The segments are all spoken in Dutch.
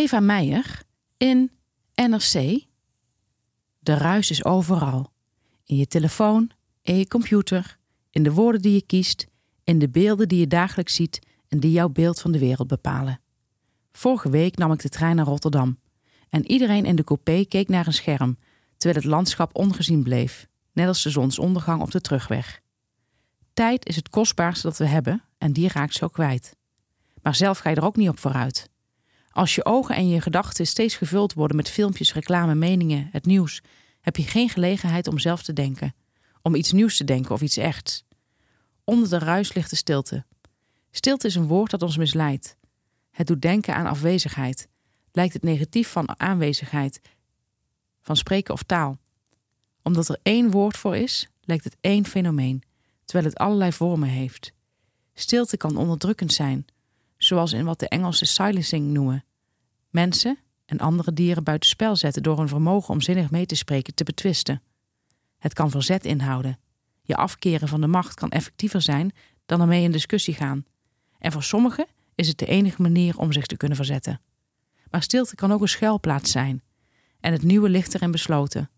Eva Meijer in NRC. De ruis is overal. In je telefoon, in je computer, in de woorden die je kiest, in de beelden die je dagelijks ziet en die jouw beeld van de wereld bepalen. Vorige week nam ik de trein naar Rotterdam en iedereen in de coupé keek naar een scherm, terwijl het landschap ongezien bleef, net als de zonsondergang op de terugweg. Tijd is het kostbaarste dat we hebben en die raakt zo kwijt. Maar zelf ga je er ook niet op vooruit. Als je ogen en je gedachten steeds gevuld worden met filmpjes, reclame, meningen, het nieuws, heb je geen gelegenheid om zelf te denken, om iets nieuws te denken of iets echts. Onder de ruis ligt de stilte. Stilte is een woord dat ons misleidt. Het doet denken aan afwezigheid. Lijkt het negatief van aanwezigheid, van spreken of taal. Omdat er één woord voor is, lijkt het één fenomeen, terwijl het allerlei vormen heeft. Stilte kan onderdrukkend zijn, zoals in wat de Engelsen silencing noemen. Mensen en andere dieren buitenspel zetten door hun vermogen om zinnig mee te spreken te betwisten. Het kan verzet inhouden. Je afkeren van de macht kan effectiever zijn dan ermee in discussie gaan. En voor sommigen is het de enige manier om zich te kunnen verzetten. Maar stilte kan ook een schuilplaats zijn. En het nieuwe ligt erin besloten.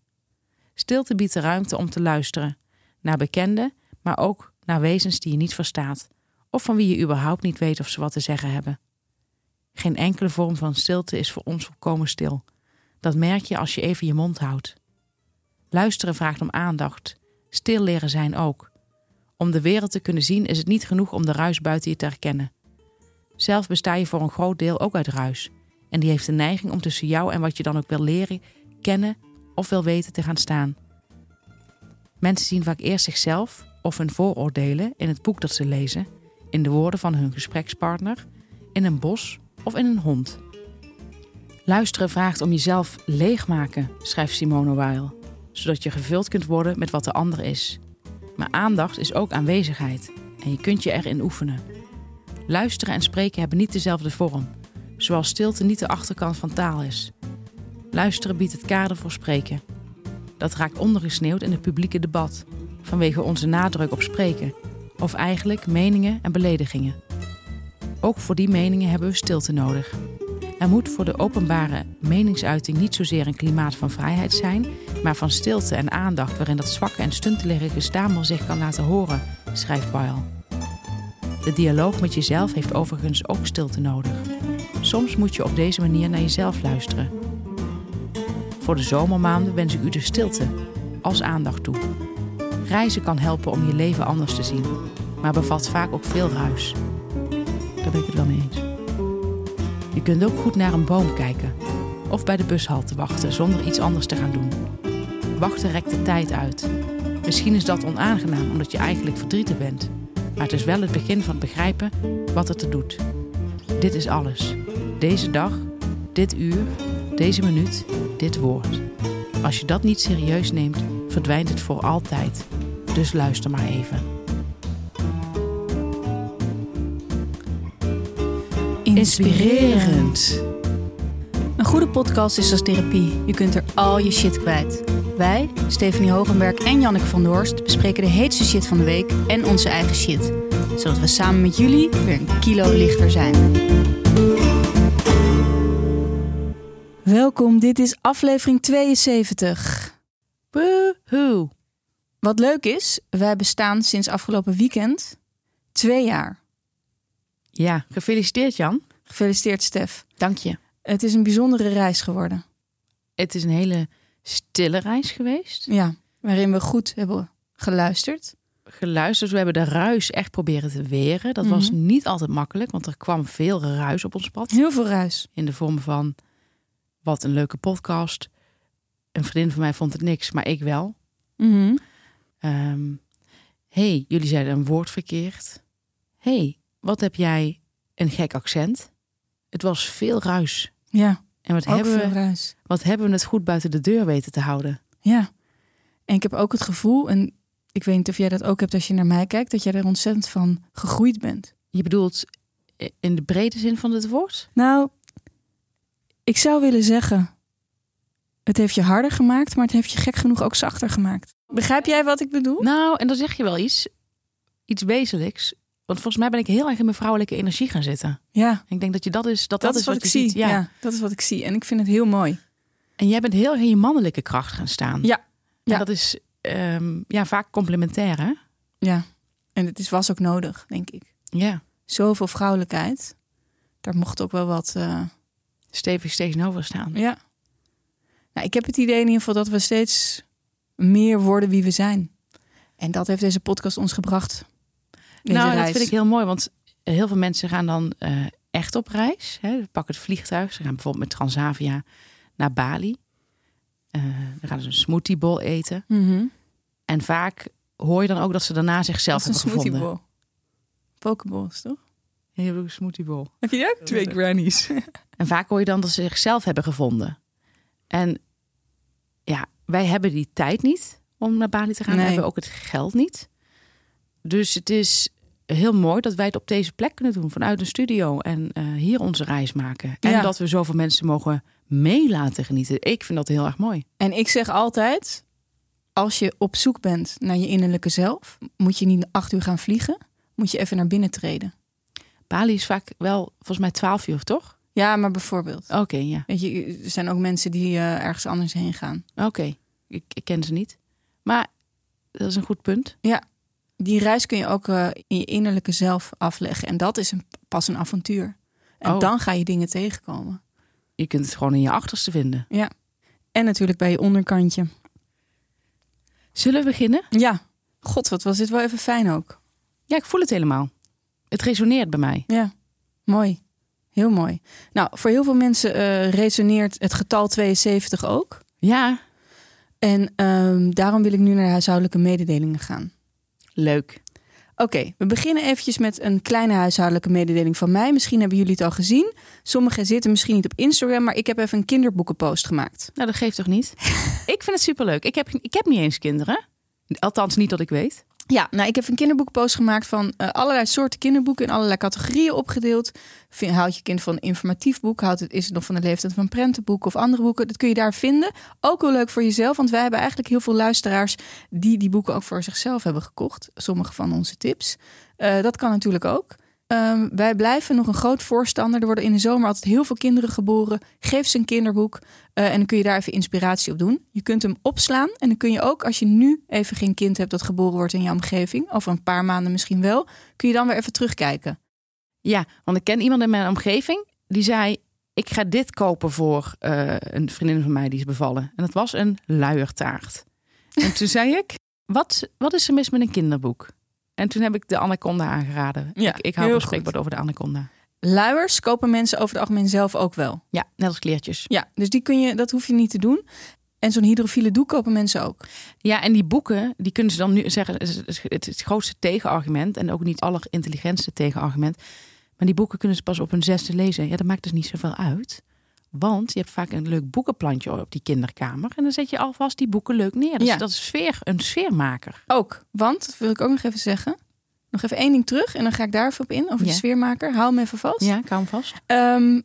Stilte biedt de ruimte om te luisteren naar bekenden, maar ook naar wezens die je niet verstaat, of van wie je überhaupt niet weet of ze wat te zeggen hebben. Geen enkele vorm van stilte is voor ons volkomen stil. Dat merk je als je even je mond houdt. Luisteren vraagt om aandacht, stil leren zijn ook. Om de wereld te kunnen zien is het niet genoeg om de ruis buiten je te herkennen. Zelf besta je voor een groot deel ook uit ruis, en die heeft de neiging om tussen jou en wat je dan ook wil leren, kennen of wil weten te gaan staan. Mensen zien vaak eerst zichzelf of hun vooroordelen in het boek dat ze lezen, in de woorden van hun gesprekspartner, in een bos of in een hond. Luisteren vraagt om jezelf leegmaken, schrijft Simone Weil, zodat je gevuld kunt worden met wat de ander is. Maar aandacht is ook aanwezigheid en je kunt je erin oefenen. Luisteren en spreken hebben niet dezelfde vorm, zoals stilte niet de achterkant van taal is. Luisteren biedt het kader voor spreken. Dat raakt ondergesneeuwd in het publieke debat, vanwege onze nadruk op spreken, of eigenlijk meningen en beledigingen. Ook voor die meningen hebben we stilte nodig. Er moet voor de openbare meningsuiting niet zozeer een klimaat van vrijheid zijn, maar van stilte en aandacht waarin dat zwakke en stuntelige gestamel zich kan laten horen, schrijft Weil. De dialoog met jezelf heeft overigens ook stilte nodig. Soms moet je op deze manier naar jezelf luisteren. Voor de zomermaanden wens ik u de stilte als aandacht toe. Reizen kan helpen om je leven anders te zien, maar bevat vaak ook veel ruis. Daar ben ik het wel mee eens. Je kunt ook goed naar een boom kijken of bij de bushalte wachten zonder iets anders te gaan doen. Wachten rekt de tijd uit. Misschien is dat onaangenaam omdat je eigenlijk verdrietig bent, maar het is wel het begin van begrijpen wat het er doet. Dit is alles. Deze dag, dit uur, deze minuut, dit woord. Als je dat niet serieus neemt, verdwijnt het voor altijd. Dus luister maar even. Inspirerend. Een goede podcast is als therapie. Je kunt er al je shit kwijt. Wij, Stephanie Hogenberg en Janneke van Doorst, bespreken de heetste shit van de week en onze eigen shit. Zodat we samen met jullie weer een kilo lichter zijn. Welkom, dit is aflevering 72. Woehoe. Wat leuk is, wij bestaan sinds afgelopen weekend twee jaar. Ja, gefeliciteerd Jan. Gefeliciteerd, Stef. Dank je. Het is een bijzondere reis geworden. Het is een hele stille reis geweest. Ja, waarin we goed hebben geluisterd. Geluisterd, we hebben de ruis echt proberen te weren. Dat was Mhm. niet altijd makkelijk, want er kwam veel ruis op ons pad. Heel veel ruis. In de vorm van, wat een leuke podcast. Een vriendin van mij vond het niks, maar ik wel. Mhm. Ehm hey, jullie zeiden een woord verkeerd. hey, wat heb jij een gek accent? Het was veel ruis. Ja, En wat ook hebben, veel we, ruis. wat hebben we het goed buiten de deur weten te houden? Ja. En ik heb ook het gevoel, en ik weet niet of jij dat ook hebt als je naar mij kijkt, dat jij er ontzettend van gegroeid bent. Je bedoelt in de brede zin van het woord? Nou, ik zou willen zeggen, het heeft je harder gemaakt, maar het heeft je gek genoeg ook zachter gemaakt. Begrijp jij wat ik bedoel? Nou, en dan zeg je wel iets, iets wezenlijks. Want volgens mij ben ik heel erg in mijn vrouwelijke energie gaan zitten. Ja, Ik denk dat je dat is, dat, dat, is wat, ik zie. ziet. Ja. dat is wat ik zie. En ik vind het heel mooi. En jij bent heel erg in je mannelijke kracht gaan staan. Ja. En Ja. dat is ehm, ja, vaak complementair, hè? Ja. En het is, was ook nodig, denk ik. Ja. Zoveel vrouwelijkheid. Daar mocht ook wel wat... eh, Stevig tegenover staan. Ja. Nou, ik heb het idee in ieder geval dat we steeds meer worden wie we zijn. En dat heeft deze podcast ons gebracht. Nou, dat vind ik heel mooi, want heel veel mensen gaan dan eh, echt op reis. Hè? Ze pakken het vliegtuig. Ze gaan bijvoorbeeld met Transavia naar Bali. Dan gaan ze een smoothie bowl eten. Mhm. En vaak hoor je dan ook dat ze daarna zichzelf Dat is een hebben smoothie gevonden. bowl. Pokeballs, toch? Ja, je hebt ook een smoothie bowl. Heb je ook? Twee grannies. en vaak hoor je dan dat ze zichzelf hebben gevonden. En ja, wij hebben die tijd niet om naar Bali te gaan. We hebben ook het geld niet. Dus het is heel mooi dat wij het op deze plek kunnen doen. Vanuit een studio. En eh, hier onze reis maken. En Ja. dat we zoveel mensen mogen mee laten genieten. Ik vind dat heel erg mooi. En ik zeg altijd, als je op zoek bent naar je innerlijke zelf, moet je niet acht uur gaan vliegen, moet je even naar binnen treden. Bali is vaak wel volgens mij 12 uur, toch? Ja, maar bijvoorbeeld. Oké, ja. Weet je, er zijn ook mensen die eh, ergens anders heen gaan. Oké. Ik, ik ken ze niet. Maar dat is een goed punt. Die reis kun je ook eh, in je innerlijke zelf afleggen. En dat is een, pas een avontuur. En Oh. dan ga je dingen tegenkomen. Je kunt het gewoon in je achterste vinden. En natuurlijk bij je onderkantje. Zullen we beginnen? Ja, god, wat was dit wel even fijn ook. Ja, ik voel het helemaal. Het resoneert bij mij. Ja, mooi. Heel mooi. Nou, voor heel veel mensen eh, resoneert het getal 72 ook. Ja, En ehm, daarom wil ik nu naar de huishoudelijke mededelingen gaan. leuk. Oké, we beginnen eventjes met een kleine huishoudelijke mededeling van mij. Misschien hebben jullie het al gezien. Sommigen zitten misschien niet op Instagram, maar ik heb even een kinderboekenpost gemaakt. Nou, dat geeft toch niet? ik vind het superleuk. Ik heb, ik heb niet eens kinderen. Althans, niet dat ik weet. Ja, nou, ik heb een kinderboekenpost gemaakt van eh, allerlei soorten kinderboeken in allerlei categorieën opgedeeld. Vind, houdt je kind van een informatief boek? Houdt het, is het nog van de leeftijd van een prentenboek of andere boeken? Dat kun je daar vinden. Ook wel leuk voor jezelf, want wij hebben eigenlijk heel veel luisteraars die die boeken ook voor zichzelf hebben gekocht. Sommige van onze tips. Eh, dat kan natuurlijk ook. Ehm, wij blijven nog een groot voorstander. Er worden in de zomer altijd heel veel kinderen geboren. Geef ze een kinderboek eh, en dan kun je daar even inspiratie op doen. Je kunt hem opslaan en dan kun je ook, als je nu even geen kind hebt dat geboren wordt in jouw omgeving, over een paar maanden misschien wel, kun je dan weer even terugkijken. Ja, want ik ken iemand in mijn omgeving die zei: Ik ga dit kopen voor eh, een vriendin van mij die is bevallen. En dat was een luiertaart. En toen zei ik: wat, wat is er mis met een kinderboek? En toen heb ik de Anaconda aangeraden. Ja, ik, ik hou spreekwoord over de Anaconda. Luiers kopen mensen over het algemeen zelf ook wel. Ja, net als kleertjes. Ja, dus die kun je, dat hoef je niet te doen. En zo'n hydrofiele doek kopen mensen ook. Ja, en die boeken, die kunnen ze dan nu zeggen, het is het, is het grootste tegenargument en ook niet het allerintelligentste tegenargument. Maar die boeken kunnen ze pas op hun zesde lezen. Ja, dat maakt dus niet zoveel uit. Want je hebt vaak een leuk boekenplantje op die kinderkamer. En dan zet je alvast die boeken leuk neer. Dus Ja. dat is sfeer, een sfeermaker. Ook, want, dat wil ik ook nog even zeggen. Nog even één ding terug en dan ga ik daar even op in, over de sfeermaker. Hou hem even vast. Ja, ik hou hem vast. Ehm,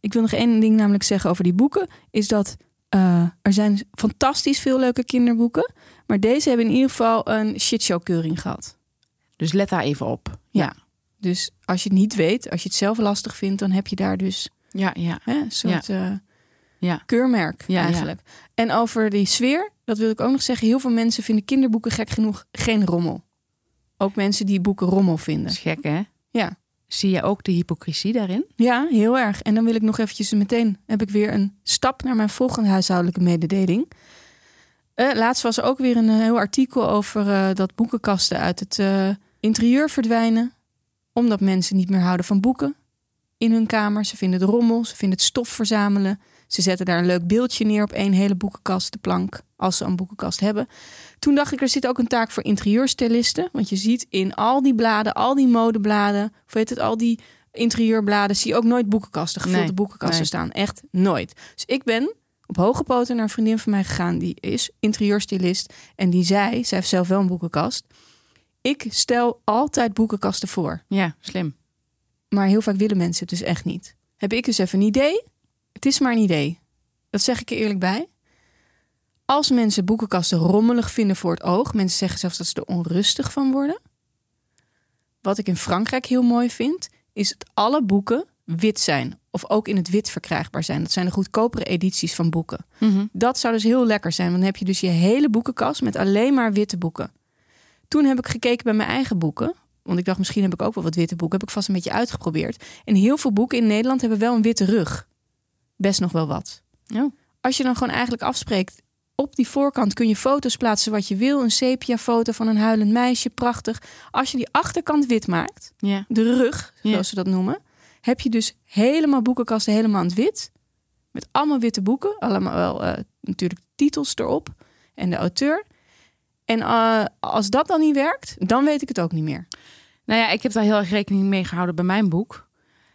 ik wil nog één ding namelijk zeggen over die boeken. Is dat eh, er zijn fantastisch veel leuke kinderboeken. Maar deze hebben in ieder geval een shitshowkeuring gehad. Dus let daar even op. Ja. Dus als je het niet weet, als je het zelf lastig vindt, dan heb je daar dus Ja, ja. hè, een soort eh, Ja. keurmerk Ja, eigenlijk. En over die sfeer, dat wil ik ook nog zeggen. Heel veel mensen vinden kinderboeken gek genoeg geen rommel. Ook mensen die boeken rommel Dat vinden. is gek, hè? Ja. Zie je ook de hypocrisie daarin? Ja, heel erg. En dan wil ik nog eventjes meteen, heb ik weer een stap naar mijn volgende huishoudelijke mededeling. Eh, laatst was er ook weer een eh, heel artikel over dat boekenkasten uit het interieur verdwijnen. Omdat mensen niet meer houden van boeken in hun kamer. Ze vinden het rommel, ze vinden het stof verzamelen. Ze zetten daar een leuk beeldje neer op één hele boekenkast, de plank, als ze een boekenkast hebben. Toen dacht ik, er zit ook een taak voor interieurstylisten. Want je ziet in al die bladen, al die modebladen, of weet het, al die interieurbladen, zie je ook nooit boekenkasten, gevulde Nee, boekenkasten nee. staan. Echt nooit. Dus ik ben op hoge poten naar een vriendin van mij gegaan, die is interieurstylist. En die zei, zij heeft zelf wel een boekenkast. Ik stel altijd boekenkasten voor. Ja, slim. Maar heel vaak willen mensen het dus echt niet. Heb ik dus even een idee? Het is maar een idee. Dat zeg ik er eerlijk bij. Als mensen boekenkasten rommelig vinden voor het oog, mensen zeggen zelfs dat ze er onrustig van worden, wat ik in Frankrijk heel mooi vind, is dat alle boeken wit zijn. Of ook in het wit verkrijgbaar zijn. Dat zijn de goedkopere edities van boeken. Dat zou dus heel lekker zijn. Want dan heb je dus je hele boekenkast met alleen maar witte boeken. Toen heb ik gekeken bij mijn eigen boeken. Want ik dacht, misschien heb ik ook wel wat witte boeken. Heb ik vast een beetje uitgeprobeerd. En heel veel boeken in Nederland hebben wel een witte rug. Best nog wel wat. Oh. Als je dan gewoon eigenlijk afspreekt... op die voorkant kun je foto's plaatsen wat je wil. Een sepia-foto van een huilend meisje, prachtig. Als je die achterkant wit maakt, Ja. de rug, Ja. zoals ze dat noemen... heb je dus helemaal boekenkasten helemaal in het wit. Met allemaal witte boeken. Allemaal wel eh, natuurlijk titels erop. En de auteur. En eh, als dat dan niet werkt, dan weet ik het ook niet meer. Nou ja, ik heb daar heel erg rekening mee gehouden bij mijn boek.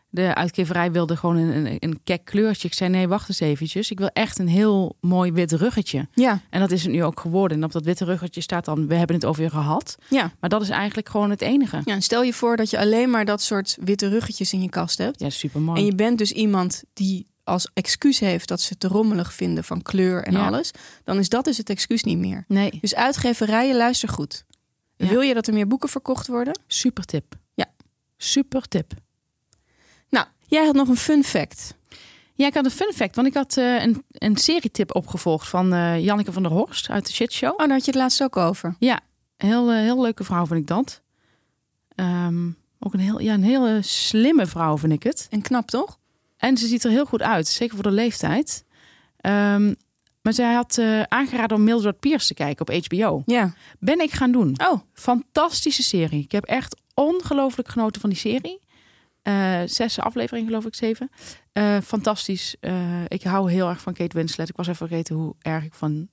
De uitgeverij wilde gewoon een, een, een kek kleurtje. Ik zei nee, wacht eens eventjes. Ik wil echt een heel mooi wit ruggetje. Ja, En dat is het nu ook geworden. En op dat witte ruggetje staat dan, we hebben het over je gehad. ja. Maar dat is eigenlijk gewoon het enige. ja en stel je voor dat je alleen maar dat soort witte ruggetjes in je kast hebt. Ja, super mooi. En je bent dus iemand die als excuus heeft dat ze het te rommelig vinden van kleur en Ja. alles. Dan is dat dus het excuus niet meer. Nee, Dus uitgeverijen, luister goed. Ja. Wil je dat er meer boeken verkocht worden? super tip. Ja. Super tip. Nou, jij had nog een fun fact. Ja, ik had een fun fact. Want ik had eh, een, een serietip opgevolgd van eh, Janneke van der Horst uit de Shit Show. Oh, daar had je het laatst ook over. Ja, heel, eh, heel leuke vrouw vind ik dat. Ehm, ook een, heel, ja, een hele slimme vrouw vind ik het. En knap, toch? En ze ziet er heel goed uit, zeker voor de leeftijd. Ehm, maar zij had eh, aangeraden om Mildred Pierce te kijken op HBO. Ja. Ben ik gaan doen. Oh, Fantastische serie. Ik heb echt ongelooflijk genoten van die serie. Eh, zes afleveringen, geloof ik, zeven. Eh, fantastisch. Ik hou heel erg van Kate Winslet. Ik was even vergeten hoe erg ik van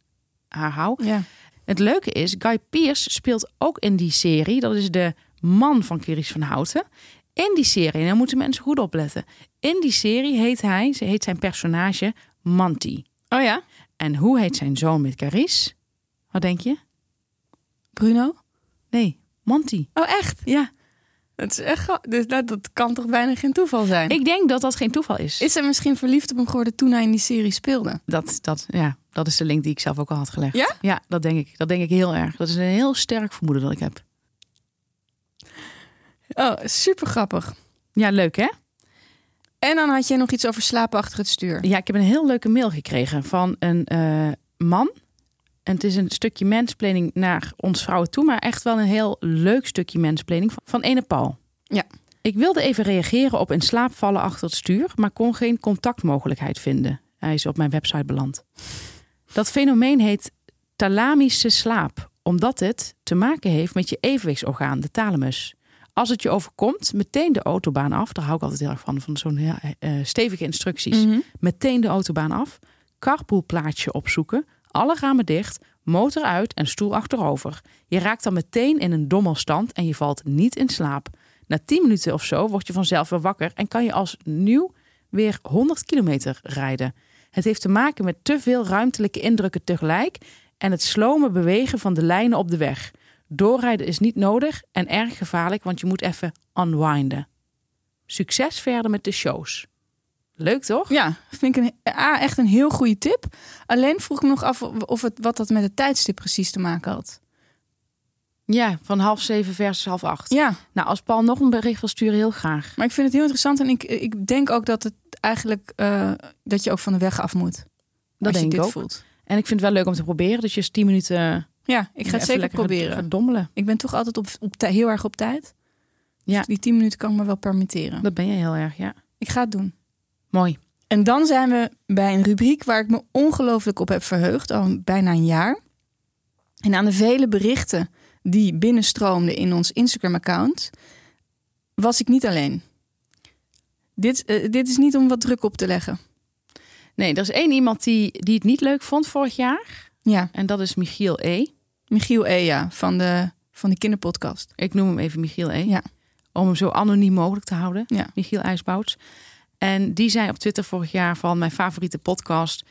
haar hou. ja. Het leuke is, Guy Pearce speelt ook in die serie. Dat is de man van Carice van Houten. In die serie, en daar moeten mensen goed opletten. In die serie heet hij, ze heet zijn personage Manti. Oh ja? En hoe heet zijn zoon met Carice? Wat denk je? Bruno? Nee, Manti. Oh, echt? Ja, Dat is echt. Dus dat, dat kan toch bijna geen toeval zijn? ik denk dat dat geen toeval is. Is hij misschien verliefd op hem geworden toen hij in die serie speelde? Dat, dat, ja, dat is de link die ik zelf ook al had gelegd. Ja? Ja, dat denk ik. Dat denk ik heel erg. Dat is een heel sterk vermoeden dat ik heb. Oh, super grappig. Ja, leuk hè? En dan had jij nog iets over slapen achter het stuur. Ja, ik heb een heel leuke mail gekregen van een eh, man. En het is een stukje mensplaning naar ons vrouwen toe, maar echt wel een heel leuk stukje mensplaning van, van ene Paul. Ja. Ik wilde even reageren op in slaap vallen achter het stuur, maar kon geen contactmogelijkheid vinden. Hij is op mijn website beland. Dat fenomeen heet thalamische slaap, omdat het te maken heeft met je evenwichtsorgaan, de thalamus. Als het je overkomt, meteen de autobaan af. Daar hou ik altijd heel erg van, van zo'n ja, eh, stevige instructies. Mhm. Meteen de autobaan af, carpoolplaatsje opzoeken, alle ramen dicht, motor uit en stoel achterover. Je raakt dan meteen in een dommelstand en je valt niet in slaap. Na 10 minuten of zo word je vanzelf weer wakker en kan je als nieuw weer 100 kilometer rijden. Het heeft te maken met te veel ruimtelijke indrukken tegelijk en het slome bewegen van de lijnen op de weg. Doorrijden is niet nodig en erg gevaarlijk, want je moet even unwinden. Succes verder met de shows. Leuk toch? Ja, vind ik een, A, echt een heel goede tip. Alleen vroeg ik me nog af of het, wat dat met het tijdstip precies te maken had. Ja, van half zeven versus half acht. Ja, Nou, als Paul nog een bericht wil sturen, heel graag. maar ik vind het heel interessant. En ik, ik denk ook dat het eigenlijk eh, dat je ook van de weg af moet. Dat als je denk ik ook. voelt. En ik vind het wel leuk om te proberen. Dus je is tien minuten. Ja, ik ga het zeker proberen. gaat dommelen. Ik ben toch altijd op, heel erg op tijd. Ja. Dus die 10 minuten kan ik me wel permitteren. Dat ben je heel erg, ja. Ik ga het doen. Mooi. En dan zijn we bij een rubriek waar ik me ongelooflijk op heb verheugd, al bijna een jaar. En aan de vele berichten die binnenstroomden in ons Instagram-account, was ik niet alleen. Dit, eh, dit is niet om wat druk op te leggen. Nee, er is één iemand die, die het niet leuk vond vorig jaar. Ja, En dat is Michiel E. Michiel Eja van de, van de kinderpodcast. Ik noem hem even Michiel E. Ja. Om hem zo anoniem mogelijk te houden. Ja. Michiel IJsbouts. En die zei op Twitter vorig jaar van mijn favoriete podcast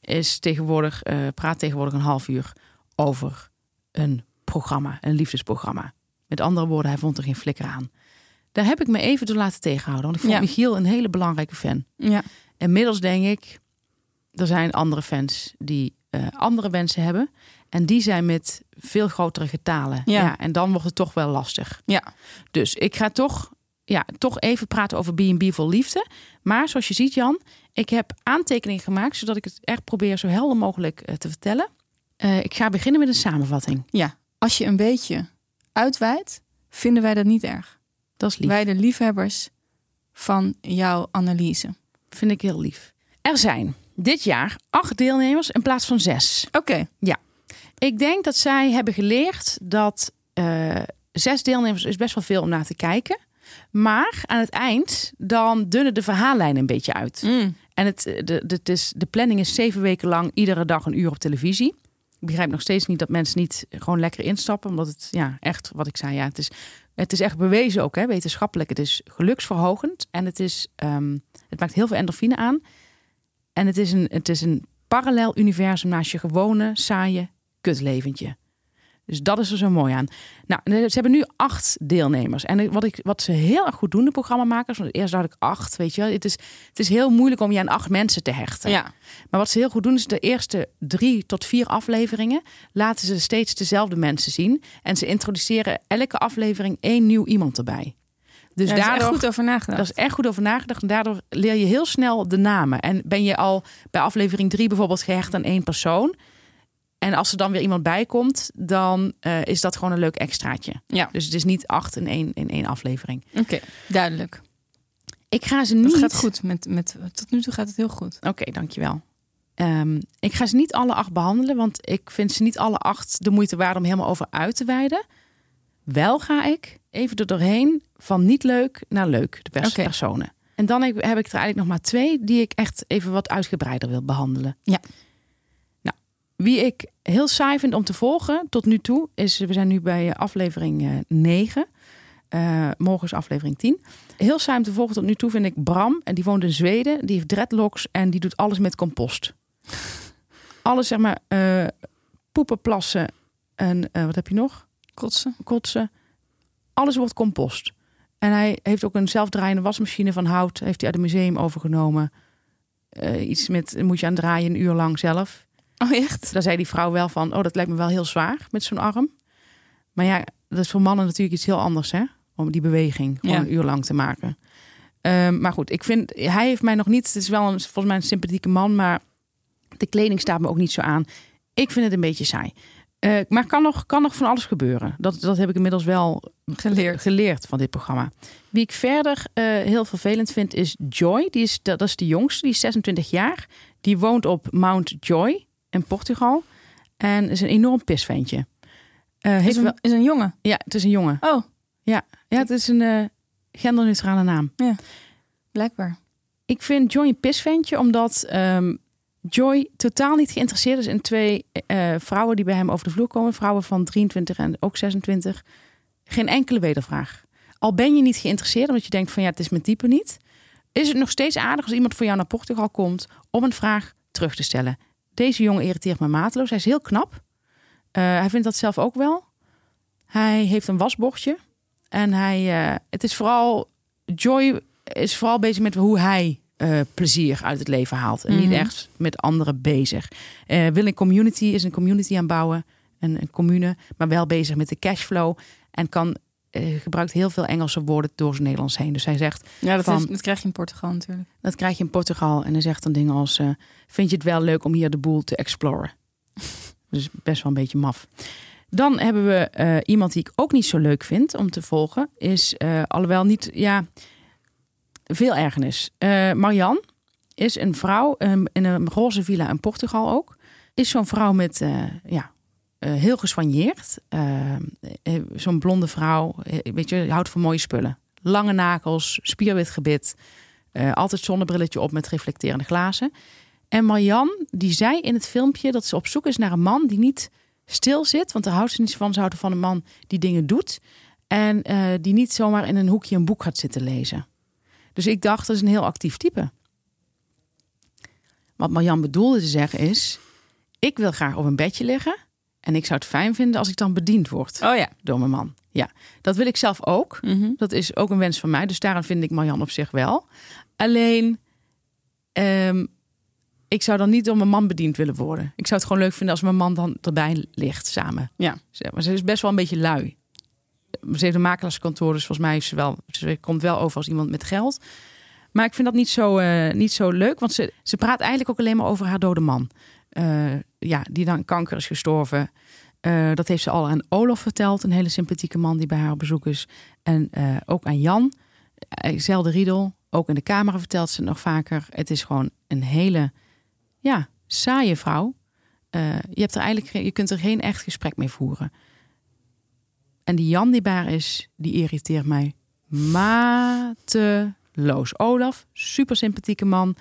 is tegenwoordig, eh, praat tegenwoordig een half uur over een programma, een liefdesprogramma. Met andere woorden, hij vond er geen flikker aan. Daar heb ik me even door laten tegenhouden. Want ik vond Ja. Michiel een hele belangrijke fan. Ja, Inmiddels denk ik, er zijn andere fans die eh, andere wensen hebben. En die zijn met veel grotere getalen. Ja. en dan wordt het toch wel lastig. Ja. Dus ik ga toch, ja, toch even praten over B&B vol liefde. Maar zoals je ziet, Jan, ik heb aantekeningen gemaakt... zodat ik het echt probeer zo helder mogelijk eh, te vertellen. Eh, ik ga beginnen met een samenvatting. Ja, als je een beetje uitweidt, vinden wij dat niet erg. Dat is lief. Wij de liefhebbers van jouw analyse. Vind ik heel lief. Er zijn dit jaar acht deelnemers in plaats van zes. Oké. Ik denk dat zij hebben geleerd dat eh, zes deelnemers is best wel veel om naar te kijken. Maar aan het eind, dan dunnen de verhaallijnen een beetje uit. Mm. En het, de, de, het is, de planning is zeven weken lang, iedere dag een uur op televisie. Ik begrijp nog steeds niet dat mensen niet gewoon lekker instappen. Omdat het, ja, echt, wat ik zei, ja, het is, het is echt bewezen ook, hè, wetenschappelijk. Het is geluksverhogend en het, is, ehm, het maakt heel veel endorfine aan. En het is een, het is een parallel universum naast je gewone, saaie kutleventje. Dus dat is er zo mooi aan. Nou, ze hebben nu acht deelnemers. En wat, ik, wat ze heel erg goed doen, de programmamakers. Want eerst had ik acht, weet je wel. Het is, het is heel moeilijk om je aan acht mensen te hechten. Ja. Maar wat ze heel goed doen, is de eerste drie tot vier afleveringen laten ze steeds dezelfde mensen zien. En ze introduceren elke aflevering één nieuw iemand erbij. Dus Daar is daardoor, goed over nagedacht. dat is echt goed over nagedacht. En daardoor leer je heel snel de namen. En ben je al bij aflevering drie bijvoorbeeld gehecht aan één persoon. En als er dan weer iemand bij komt, dan eh, is dat gewoon een leuk extraatje. Ja. Dus het is niet acht in één, in één aflevering. Oké, duidelijk. Ik ga ze Dat niet... gaat goed. Met, met, tot nu toe gaat het heel goed. Oké, dankjewel. Ehm, ik ga ze niet alle acht behandelen, want ik vind ze niet alle acht de moeite waard om helemaal over uit te wijden. Wel ga ik even er doorheen van niet leuk naar leuk, de Oké. personen. En dan heb, ik er eigenlijk nog maar twee die ik echt even wat uitgebreider wil behandelen. Ja. Nou, wie ik heel saai vind om te volgen tot nu toe is, we zijn nu bij eh, aflevering eh 9. Eh, morgen is aflevering 10. Heel saai om te volgen tot nu toe vind ik Bram. En die woont in Zweden. Die heeft dreadlocks en die doet alles met compost. alles zeg maar eh, poepen, plassen en eh, wat heb je nog? Kotsen. Kotsen. Alles wordt compost. En hij heeft ook een zelfdraaiende wasmachine van hout. Heeft hij uit het museum overgenomen. Eh, iets met, moet je aan draaien een uur lang zelf. Oh, echt? Daar zei die vrouw wel van, oh, dat lijkt me wel heel zwaar met zo'n arm. Maar ja, dat is voor mannen natuurlijk iets heel anders, hè? Om die beweging gewoon Ja. een uur lang te maken. Ehm, maar goed, ik vind, hij heeft mij nog niet, het is wel een, volgens mij een sympathieke man, maar de kleding staat me ook niet zo aan. Ik vind het een beetje saai. Eh, maar kan nog, kan nog van alles gebeuren. Dat, dat heb ik inmiddels wel Geleerd. geleerd van dit programma. Wie ik verder eh, heel vervelend vind is Joy. Die is, dat, dat is de jongste, die is 26 jaar. Die woont op Mount Joy in Portugal. En is een enorm pisventje. Eh, Is heeft wel, een, is een jongen. ja, het is een jongen. Oh, Ja, het is een genderneutrale naam. blijkbaar. Ik vind Joy een pisventje omdat ehm, Joy totaal niet geïnteresseerd is in twee eh, vrouwen die bij hem over de vloer komen. Vrouwen van 23 en ook 26. Geen enkele wedervraag. Al ben je niet geïnteresseerd omdat je denkt van ja, het is mijn type niet. Is het nog steeds aardig als iemand voor jou naar Portugal komt om een vraag terug te stellen. Deze jongen irriteert me mateloos. Hij is heel knap. Eh, hij vindt dat zelf ook wel. Hij heeft een wasbordje. En hij, eh, het is vooral, Joy is vooral bezig met hoe hij eh, plezier uit het leven haalt. En Mhm. niet echt met anderen bezig. Eh wil een community, is een community aan bouwen. Een, een commune, maar wel bezig met de cashflow. En kan, eh, gebruikt heel veel Engelse woorden door zijn Nederlands heen. Dus hij zegt, Ja, dat, Van- is- dat krijg je in Portugal natuurlijk. dat krijg je in Portugal. En hij zegt dan dingen als, vind je het wel leuk om hier de boel te exploren? dus best wel een beetje maf. Dan hebben we iemand die ik ook niet zo leuk vind om te volgen. Is, alhoewel niet, ja, veel ergernis. Eh Marianne is een vrouw ehm, in een roze villa in Portugal ook. Is zo'n vrouw met, eh, ja, eh, heel eh, zo'n blonde vrouw, weet je, houdt van mooie spullen. Lange nagels, spierwit gebit. Altijd zonnebrilletje op met reflecterende glazen. En Marianne, die zei in het filmpje dat ze op zoek is naar een man die niet stil zit. Want daar houdt ze niet van. Ze houdt van een man die dingen doet. En die niet zomaar in een hoekje een boek gaat zitten lezen. Dus ik dacht, dat is een heel actief type. Wat Marianne bedoelde te zeggen is... ik wil graag op een bedje liggen... en ik zou het fijn vinden als ik dan bediend word Oh ja. door mijn man. Ja, dat wil ik zelf ook. Mhm. Dat is ook een wens van mij. Dus daarom vind ik Marianne op zich wel. Alleen, ehm, ik zou dan niet door mijn man bediend willen worden. Ik zou het gewoon leuk vinden als mijn man dan erbij ligt samen. Ja. Zeg Maar ze is best wel een beetje lui. Ze heeft een makelaarskantoor, dus volgens mij is ze wel, ze komt wel over als iemand met geld. Maar ik vind dat niet zo, eh, niet zo leuk, want ze, ze praat eigenlijk ook alleen maar over haar dode man. Eh, ja, die dan kanker is gestorven. Eh, dat heeft ze al aan Olof verteld, een hele sympathieke man die bij haar op bezoek is. En ook aan Jan, Zelda Riedel. Ook in de camera vertelt ze nog vaker. Het is gewoon een hele, ja, saaie vrouw. Je, hebt er eigenlijk, je kunt er geen echt gesprek mee voeren. En die Jan die bij haar is, die irriteert mij mateloos. Olaf, super sympathieke man.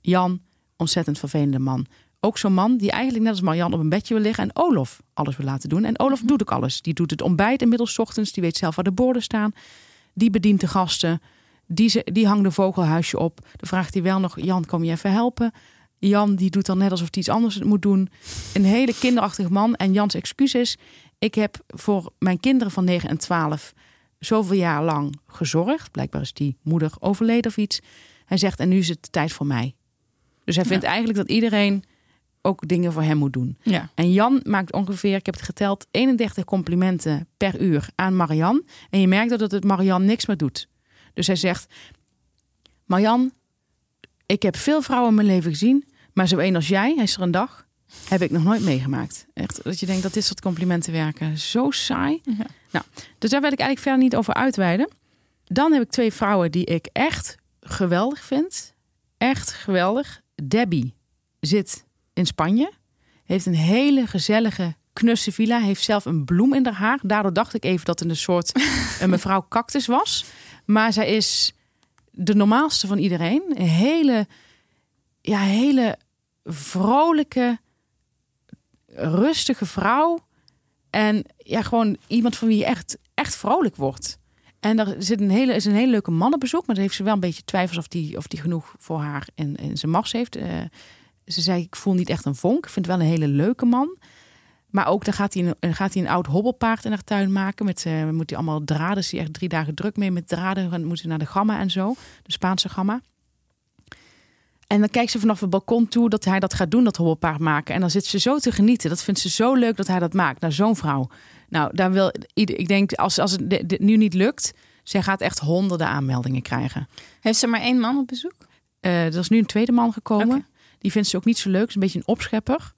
Jan, ontzettend vervelende man. Ook zo'n man die eigenlijk net als Marjan op een bedje wil liggen en Olaf alles wil laten doen. En Olaf doet ook alles. Die doet het ontbijt inmiddels ochtends. Die weet zelf waar de borden staan. Die bedient de gasten. Die, ze, die hangt een vogelhuisje op. Dan vraagt hij wel nog, Jan, kom je even helpen? Jan die doet dan net alsof hij iets anders moet doen. Een hele kinderachtige man. En Jans excuus is, ik heb voor mijn kinderen van 9 en 12 zoveel jaar lang gezorgd. Blijkbaar is die moeder overleden of iets. Hij zegt, en nu is het tijd voor mij. Dus hij vindt eigenlijk dat iedereen ook dingen voor hem moet doen. Ja. En Jan maakt ongeveer, ik heb het geteld, 31 complimenten per uur aan Marian. En je merkt dat het Marian niks meer doet. Dus hij zegt, Marian, ik heb veel vrouwen in mijn leven gezien, maar zo één als jij, hij is er een dag, heb ik nog nooit meegemaakt. Echt, dat je denkt dat dit soort complimenten werken zo saai. Ja. Nou, dus daar wil ik eigenlijk verder niet over uitweiden. Dan heb ik twee vrouwen die ik echt geweldig vind. Echt geweldig. Debbie zit in Spanje. Heeft een hele gezellige, knusse villa. Heeft zelf een bloem in haar haar. Daardoor dacht ik even dat het een soort een mevrouw cactus was. Maar zij is de normaalste van iedereen. Een hele, ja, hele vrolijke, rustige vrouw. En ja, gewoon iemand van wie je echt, echt vrolijk wordt. En er zit een hele, is een hele leuke man op bezoek. Maar dan heeft ze wel een beetje twijfels of die, of die genoeg voor haar in, in zijn mars heeft. Eh, ze zei, ik voel niet echt een vonk. Ik vind wel een hele leuke man. Maar ook dan gaat hij een, gaat hij een oud hobbelpaard in haar tuin maken. Met, eh moet hij allemaal draden. Is hij echt drie dagen druk mee met draden. Dan moet ze naar de gamma en zo. De Spaanse gamma. En dan kijkt ze vanaf het balkon toe dat hij dat gaat doen, dat hobbelpaard maken. En dan zit ze zo te genieten. Dat vindt ze zo leuk dat hij dat maakt. Nou, zo'n vrouw. Nou, daar wil ieder, ik denk, als, als het nu niet lukt, zij gaat echt honderden aanmeldingen krijgen. Heeft ze maar één man op bezoek? Eh, er is nu een tweede man gekomen. Die vindt ze ook niet zo leuk. Is een beetje een opschepper.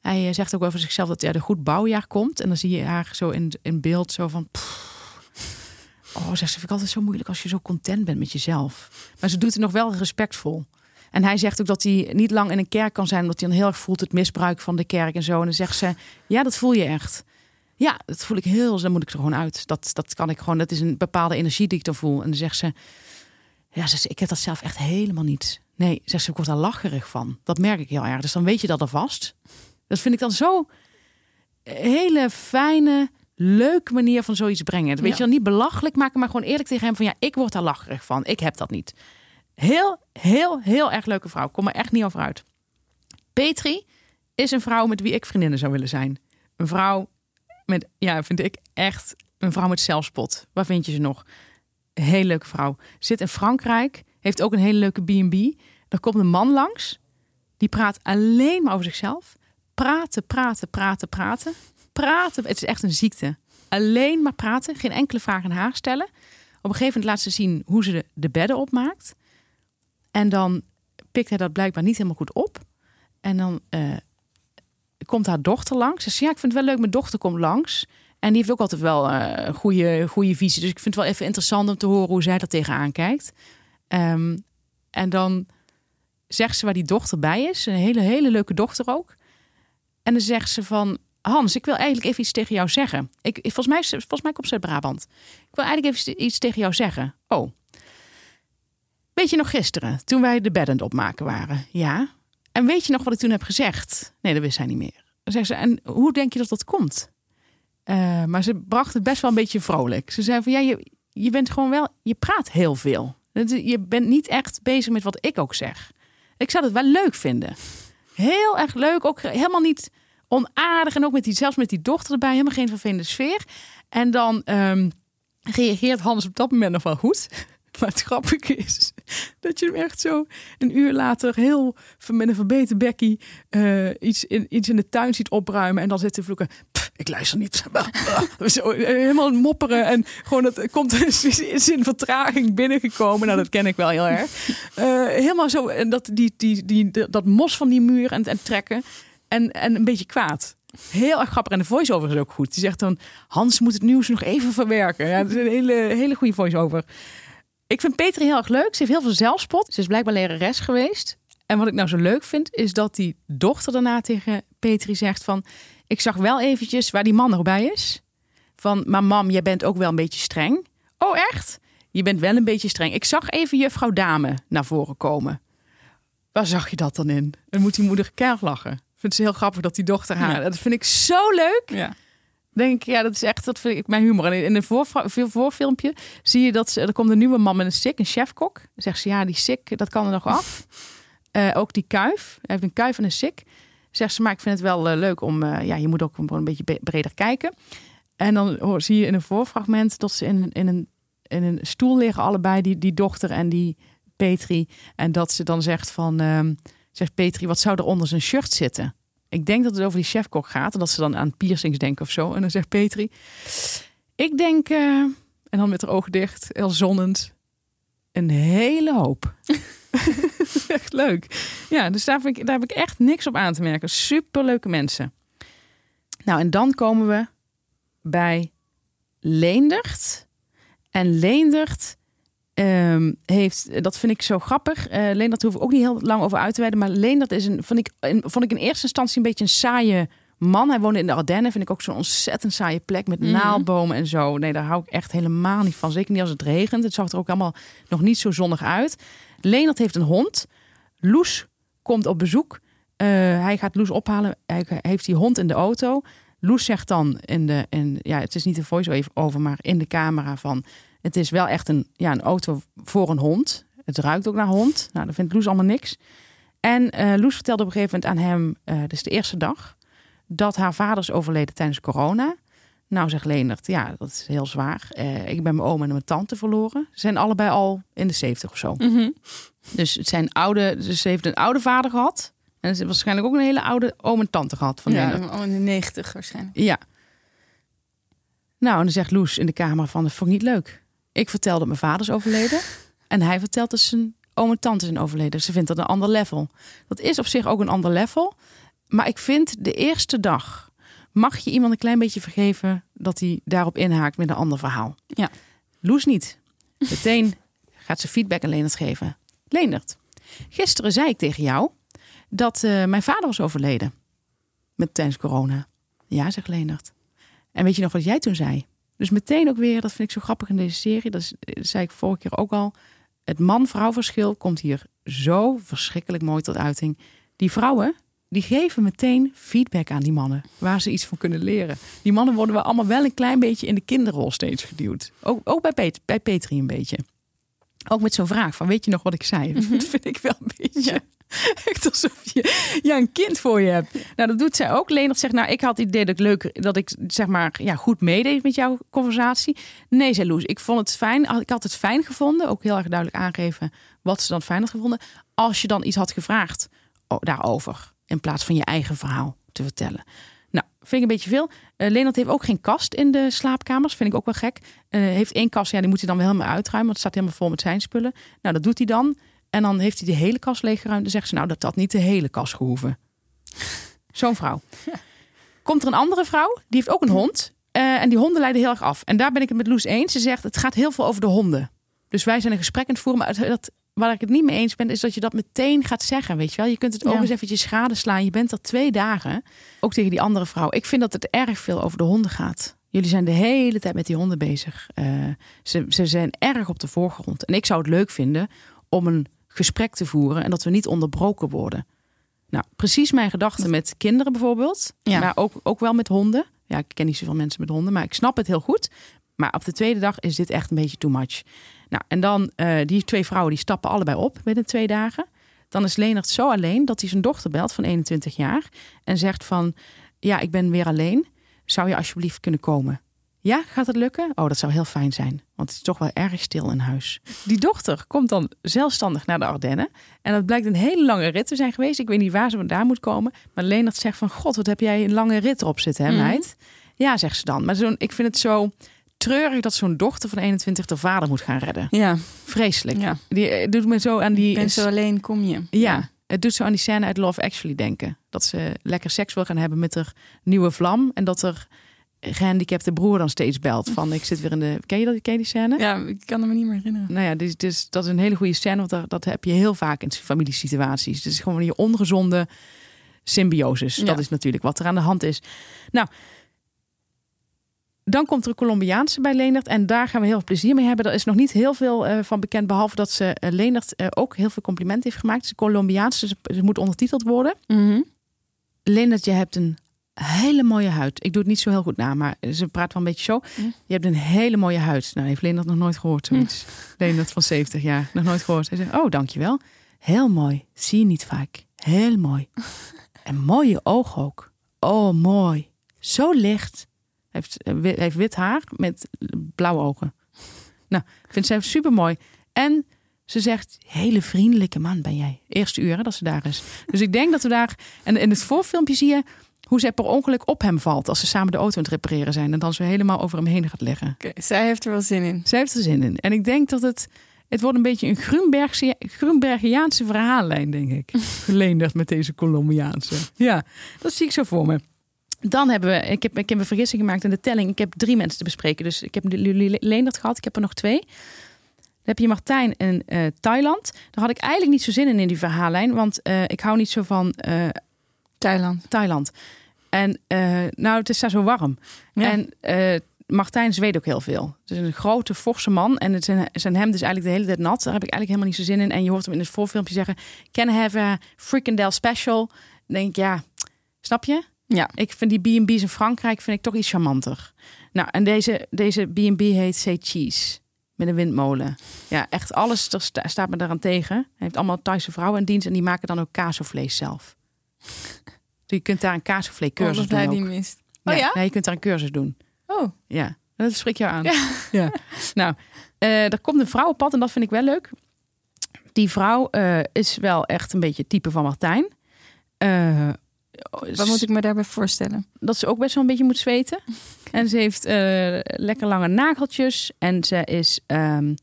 Hij eh, zegt ook over zichzelf dat uit een goed bouwjaar komt. En dan zie je haar zo in, in beeld zo van... pff. Oh, zegt ze, vind ik altijd zo moeilijk als je zo content bent met jezelf. Maar ze doet het nog wel respectvol. En hij zegt ook dat hij niet lang in een kerk kan zijn... omdat hij dan heel erg voelt het misbruik van de kerk en zo. En dan zegt ze, ja, dat voel je echt. Ja, dat voel ik heel... Dan moet ik er gewoon uit. Dat, dat kan ik gewoon... Dat is een bepaalde energie die ik dan voel. En dan zegt ze... Ja, zegt ze, ik heb dat zelf echt helemaal niet. Nee, zegt ze, ik word daar lacherig van. Dat merk ik heel erg. Dus dan weet je dat alvast. Dat vind ik dan zo hele fijne, leuke manier van zoiets brengen. Dat weet Ja. je dan niet belachelijk maken, maar gewoon eerlijk tegen hem van ja, ik word daar lacherig van. Ik heb dat niet. Heel, heel, heel erg leuke vrouw. Kom er echt niet over uit. Petri is een vrouw met wie ik vriendinnen zou willen zijn. Een vrouw met, ja, vind ik echt een vrouw met zelfspot. Waar vind je ze nog? Hele leuke vrouw. Zit in Frankrijk, heeft ook een hele leuke B&B. Er komt een man langs, die praat alleen maar over zichzelf. Praten, praten, praten, praten. Praten, het is echt een ziekte. Alleen maar praten, geen enkele vraag aan haar stellen. Op een gegeven moment laat ze zien hoe ze de bedden opmaakt. En dan pikt hij dat blijkbaar niet helemaal goed op. En dan eh, komt haar dochter langs. Ze zegt, ja, ik vind het wel leuk, mijn dochter komt langs. En die heeft ook altijd wel eh, een goede, goede visie. Dus ik vind het wel even interessant om te horen hoe zij daar tegenaan kijkt. Ehm, en dan zegt ze waar die dochter bij is. Een hele, hele leuke dochter ook. En dan zegt ze van... Hans, ik wil eigenlijk even iets tegen jou zeggen. Ik, volgens, mij, volgens mij komt ze uit Brabant. Ik wil eigenlijk even iets tegen jou zeggen. Oh. Weet je nog gisteren, toen wij de bedden opmaken waren? Ja. En weet je nog wat ik toen heb gezegd? Nee, dat wist hij niet meer. Dan zegt ze, en hoe denk je dat dat komt? Eh, maar ze bracht het best wel een beetje vrolijk. Ze zei van, ja, je, je bent gewoon wel... Je praat heel veel. Je bent niet echt bezig met wat ik ook zeg. Ik zou het wel leuk vinden. Heel erg leuk. Ook helemaal niet onaardig. En ook met die, zelfs met die dochter erbij. Helemaal geen vervelende sfeer. En dan ehm, reageert Hans op dat moment nog wel goed. Maar het grappige is dat je hem echt zo een uur later heel met een verbeten bekkie uh, iets, in, iets in de tuin ziet opruimen. En dan zit te vloeken. ik luister niet. zo, eh, helemaal mopperen. En gewoon het komt is in vertraging binnengekomen. Nou, dat ken ik wel heel erg. Uh, helemaal zo. En dat, die, die, die, dat mos van die muur en, en trekken. En, en een beetje kwaad. Heel erg grappig. En de voice-over is ook goed. Die zegt dan: Hans moet het nieuws nog even verwerken. Ja, dat is een hele, hele goede voice-over. Ik vind Petri heel erg leuk. Ze heeft heel veel zelfspot. Ze is blijkbaar lerares geweest. En wat ik nou zo leuk vind, is dat die dochter daarna tegen Petri zegt van... Ik zag wel eventjes waar die man nog bij is. Van, maar mam, jij bent ook wel een beetje streng. Oh, echt? Je bent wel een beetje streng. Ik zag even juffrouw Dame naar voren komen. Waar zag je dat dan in? Dan moet die moeder keihard lachen. Ik vind het heel grappig dat die dochter haar... Dat vind ik zo leuk. Ja denk ik, ja, dat is echt, dat vind ik mijn humor. In een voor, voorfilmpje zie je dat ze, er komt een nieuwe man met een sik, een chefkok. Dan zegt ze, ja, die sik, dat kan er nog af. Uh, ook die kuif, hij heeft een kuif en een sik. Zegt ze, maar ik vind het wel uh, leuk om, uh, ja, je moet ook een beetje breder kijken. En dan hoor, zie je in een voorfragment dat ze in, in, een, in een stoel liggen, allebei, die, die dochter en die Petri. En dat ze dan zegt van, uh, zegt Petri, wat zou er onder zijn shirt zitten? Ik denk dat het over die chefkok gaat. En dat ze dan aan piercings denken of zo. En dan zegt Petri. Ik denk, uh, en dan met haar ogen dicht, heel zonnend. Een hele hoop. echt leuk. Ja, dus daar, vind ik, daar heb ik echt niks op aan te merken. Superleuke mensen. Nou, en dan komen we bij Leendert. En Leendert Um, heeft, dat vind ik zo grappig. Uh, Leen, dat hoef ik ook niet heel lang over uit te wijden. Maar Leen, dat is een, vond, ik, vond ik in eerste instantie een beetje een saaie man. Hij woonde in de Ardennen. Vind ik ook zo'n ontzettend saaie plek met mm. naalbomen en zo. Nee, daar hou ik echt helemaal niet van. Zeker niet als het regent. Het zag er ook allemaal nog niet zo zonnig uit. Leendert heeft een hond. Loes komt op bezoek. Uh, hij gaat Loes ophalen. Hij heeft die hond in de auto. Loes zegt dan in de, in, ja, het is niet een voice over, maar in de camera van het is wel echt een, ja, een auto voor een hond. Het ruikt ook naar hond. Nou, dat vindt Loes allemaal niks. En uh, Loes vertelde op een gegeven moment aan hem, uh, dus de eerste dag, dat haar vader is overleden tijdens corona. Nou, zegt Leendert, ja, dat is heel zwaar. Uh, ik ben mijn oom en mijn tante verloren. Ze zijn allebei al in de zeventig of zo. Mm -hmm. Dus het zijn oude, dus ze heeft een oude vader gehad. En ze heeft waarschijnlijk ook een hele oude oom en tante gehad. Van ja, in de negentig waarschijnlijk. Ja. Nou, en dan zegt Loes in de kamer van, dat vond ik niet leuk. Ik vertelde dat mijn vader is overleden. En hij vertelt dat zijn oom en tante zijn overleden. Ze vindt dat een ander level. Dat is op zich ook een ander level. Maar ik vind de eerste dag mag je iemand een klein beetje vergeven dat hij daarop inhaakt met een ander verhaal. Ja. Loes niet. Meteen gaat ze feedback aan Leendert geven. Leendert, gisteren zei ik tegen jou dat uh, mijn vader was overleden. Met tijdens corona. Ja, zegt Leendert. En weet je nog wat jij toen zei? Dus meteen ook weer, dat vind ik zo grappig in deze serie, dat, zei ik vorige keer ook al. Het man-vrouw verschil komt hier zo verschrikkelijk mooi tot uiting. Die vrouwen, die geven meteen feedback aan die mannen, waar ze iets van kunnen leren. Die mannen worden we allemaal wel een klein beetje in de kinderrol steeds geduwd. Ook, ook bij, Pet, bij Petri een beetje. Ook met zo'n vraag van, weet je nog wat ik zei? Dat mhm. vind ik wel een beetje... Echt alsof je ja, een kind voor je hebt. Nou, dat doet zij ook. Leendert zegt, nou, ik had het idee dat ik leuk, dat ik zeg maar ja, goed meedeed met jouw conversatie. Nee, zei Loes, ik vond het fijn. Ik had het fijn gevonden. Ook heel erg duidelijk aangeven wat ze dan fijn had gevonden. Als je dan iets had gevraagd daarover. In plaats van je eigen verhaal te vertellen. Nou, vind ik een beetje veel. Uh, Leonard heeft ook geen kast in de slaapkamers. Vind ik ook wel gek. Uh, heeft één kast, ja, die moet hij dan wel helemaal uitruimen. Want het staat helemaal vol met zijn spullen. Nou, dat doet hij dan. En dan heeft hij de hele kast leeggeruimd. Dan zegt ze nou dat dat niet de hele kast gehoeven. Zo'n vrouw. Komt er een andere vrouw, die heeft ook een hond. Uh, en die honden leiden heel erg af. En daar ben ik het met Loes eens. Ze zegt het gaat heel veel over de honden. Dus wij zijn een gesprek aan het voeren. Maar dat, waar ik het niet mee eens ben, is dat je dat meteen gaat zeggen. Weet je wel, je kunt het ook eens eventjes schade slaan. Je bent er twee dagen. Ook tegen die andere vrouw. Ik vind dat het erg veel over de honden gaat. Jullie zijn de hele tijd met die honden bezig. Uh, ze, ze zijn erg op de voorgrond. En ik zou het leuk vinden om een gesprek te voeren en dat we niet onderbroken worden. Nou, precies mijn gedachte met kinderen bijvoorbeeld, ja. maar ook, ook wel met honden. Ja, ik ken niet zoveel mensen met honden, maar ik snap het heel goed. Maar op de tweede dag is dit echt een beetje too much. Nou, en dan uh, die twee vrouwen die stappen allebei op binnen twee dagen. Dan is Leonard zo alleen dat hij zijn dochter belt van 21 jaar en zegt van, ja, ik ben weer alleen. Zou je alsjeblieft kunnen komen? Ja, gaat het lukken? Oh, dat zou heel fijn zijn. Want het is toch wel erg stil in huis. Die dochter komt dan zelfstandig naar de Ardennen. En dat blijkt een hele lange rit te zijn geweest. Ik weet niet waar ze vandaan moet komen. Maar Leonard zegt van... God, wat heb jij een lange rit erop zitten, hè Mhm. meid? Ja, zegt ze dan. Maar zo'n, ik vind het zo treurig dat zo'n dochter van 21 de vader moet gaan redden. Ja, Vreselijk. ja. Die eh, doet me zo aan die... En zo alleen kom je. Ja, het doet zo aan die scène uit Love Actually denken. Dat ze lekker seks wil gaan hebben met haar nieuwe vlam. En dat er gehandicapte broer dan steeds belt. Van ik zit weer in de... Ken je, dat, ken je die scène? Ja, ik kan het me niet meer herinneren. Nou ja, dus, dus, dat is een hele goede scène. Want dat, dat heb je heel vaak in familiesituaties. Is gewoon je ongezonde symbiosis. Ja. Dat is natuurlijk wat er aan de hand is. Nou, dan komt er een Colombiaanse bij Leendert. En daar gaan we heel veel plezier mee hebben. Er is nog niet heel veel eh, van bekend. Behalve dat ze uh, Leendert eh, ook heel veel complimenten heeft gemaakt. Ze is Colombiaanse, ze, ze moet ondertiteld worden. Mhm. Leendert, je hebt een hele mooie huid. Ik doe het niet zo heel goed na, maar ze praat wel een beetje zo. Je hebt een hele mooie huid. Nou, heeft Leendert nog nooit gehoord zoiets. Leendert van 70 jaar, nog nooit gehoord. Hij zegt, oh, dankjewel. Heel mooi. Zie je niet vaak. Heel mooi. En mooie oog ook. Oh, mooi. Zo licht. Heeft, eh, heeft wit haar met blauwe ogen. Nou, ik vind ze super mooi. En ze zegt, hele vriendelijke man ben jij. Eerste hè, dat ze daar is. Dus ik denk dat we daar... En in het voorfilmpje zie je hoe zij per ongeluk op hem valt... als ze samen de auto aan het repareren zijn... en dan zo helemaal over hem heen gaat liggen. Oké, zij heeft er wel zin in. Zij heeft er zin in. En ik denk dat het... Het wordt een beetje een Grunbergse, Grunbergiaanse verhaallijn, denk ik. Geleenderd met deze Colombiaanse. Ja, dat zie ik zo voor me. Dan hebben we, ik heb, ik heb een vergissing gemaakt in de telling. Ik heb drie mensen te bespreken. Dus ik heb jullie Leendert gehad. Ik heb er nog twee. Dan heb je Martijn in eh, Thailand. Daar had ik eigenlijk niet zo zin in in die verhaallijn. Want eh, ik hou niet zo van eh, Thailand. Thailand. En eh, nou, het is daar zo warm. Ja. En eh, Martijn zweet ook heel veel. Het is een grote, forse man. En het zijn, zijn hemd is eigenlijk de hele tijd nat. Daar heb ik eigenlijk helemaal niet zo zin in. En je hoort hem in het voorfilmpje zeggen... Can I have a frikandel special? Dan denk ik, ja, snap je? Ja. Ik vind die B&B's in Frankrijk vind ik toch iets charmanter. Nou, en deze, deze B&B heet Say Cheese. Met een windmolen. Ja, echt alles er sta- staat me daaraan tegen. Hij heeft allemaal Thaise vrouwen in dienst. En die maken dan ook kaasvlees zelf. Je kunt daar een kaasvlees Oh, cursus dat doen hij ook. die mist. Oh Ja, ja? nee, je kunt daar een cursus doen. Oh. Ja, dat spreekt jou aan. Ja. Ja. Nou, eh, er komt een vrouw op pad en dat vind ik wel leuk. Die vrouw eh, is wel echt een beetje het type van Martijn. Eh, Wat moet ik me daarbij voorstellen? dat ze ook best wel een beetje moet zweten. En ze heeft lekker lange nageltjes. En ze is, ehm,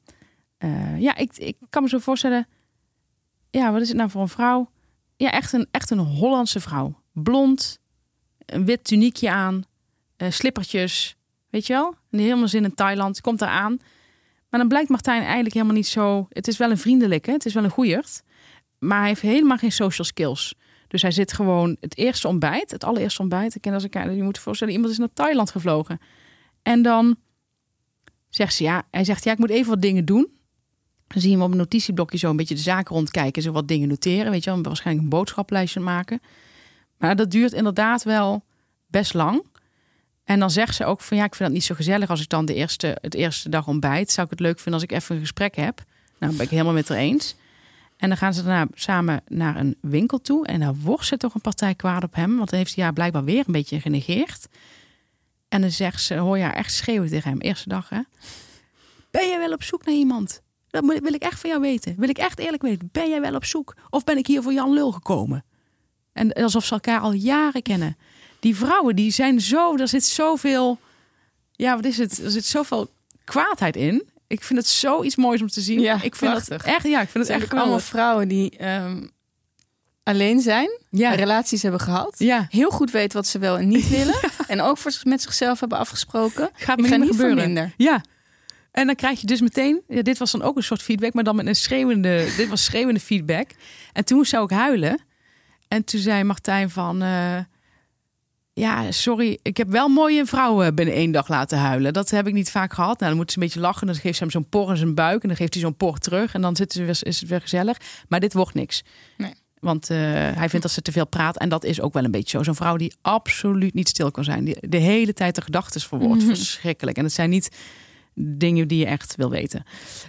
eh, ja, ik, ik kan me zo voorstellen. Ja, wat is het nou voor een vrouw? Ja, echt een, echt een Hollandse vrouw. Blond, een wit tuniekje aan, eh, slippertjes. Weet je wel? En helemaal zin in Thailand. Komt eraan. Maar dan blijkt Martijn eigenlijk helemaal niet zo. Het is wel een vriendelijke, het is wel een goeierd. Maar hij heeft helemaal geen social skills. Dus hij zit gewoon het eerste ontbijt, het allereerste ontbijt. Ik ken als ik, je moet voorstellen, iemand is naar Thailand gevlogen. En dan zegt ze ja, hij zegt ja, ik moet even wat dingen doen. Dan zie je hem op een notitieblokje zo een beetje de zaken rondkijken, zo wat dingen noteren, weet je wel, waarschijnlijk een boodschaplijstje maken. Maar dat duurt inderdaad wel best lang. En dan zegt ze ook van ja, ik vind het niet zo gezellig als ik dan de eerste, het eerste dag ontbijt. Zou ik het leuk vinden als ik even een gesprek heb? Nou, ben ik helemaal met haar eens. En dan gaan ze daarna samen naar een winkel toe. En dan wordt ze toch een partij kwaad op hem. Want dan heeft hij haar blijkbaar weer een beetje genegeerd. En dan zegt ze, hoor je haar echt schreeuwen tegen hem. Eerste dag, hè? Ben jij wel op zoek naar iemand? Dat wil ik echt van jou weten. Wil ik echt eerlijk weten. Ben jij wel op zoek? Of ben ik hier voor Jan Lul gekomen? En alsof ze elkaar al jaren kennen. Die vrouwen, die zijn zo... Er zit zoveel... Ja, wat is het? Er zit zoveel kwaadheid in. Ik vind het zoiets moois om te zien. Ja, ik vind prachtig. het echt... Ja, ik vind Het echt eigenlijk allemaal geweldig. vrouwen die ehm, alleen zijn, Ja. relaties hebben gehad, Ja. heel goed weten wat ze wel en niet willen, en ook voor, met zichzelf hebben afgesproken. Gaat ik me ga niet gebeuren. verminderen. Ja. En dan krijg je dus meteen, ja, dit was dan ook een soort feedback, maar dan met een schreeuwende, dit was schreeuwende feedback. En toen zou ik huilen. En toen zei Martijn van, eh, ja, sorry, ik heb wel mooie vrouwen binnen één dag laten huilen. Dat heb ik niet vaak gehad. Nou, dan moet ze een beetje lachen, dan geeft ze hem zo'n por in zijn buik en dan geeft hij zo'n por terug en dan zitten ze weer, is het weer gezellig. Maar dit wordt niks. Nee. Want eh, hij vindt dat ze te veel praat. En dat is ook wel een beetje zo. Zo'n vrouw die absoluut niet stil kan zijn. Die de hele tijd de gedachten verwoordt. Mhm. Verschrikkelijk. En het zijn niet dingen die je echt wil weten.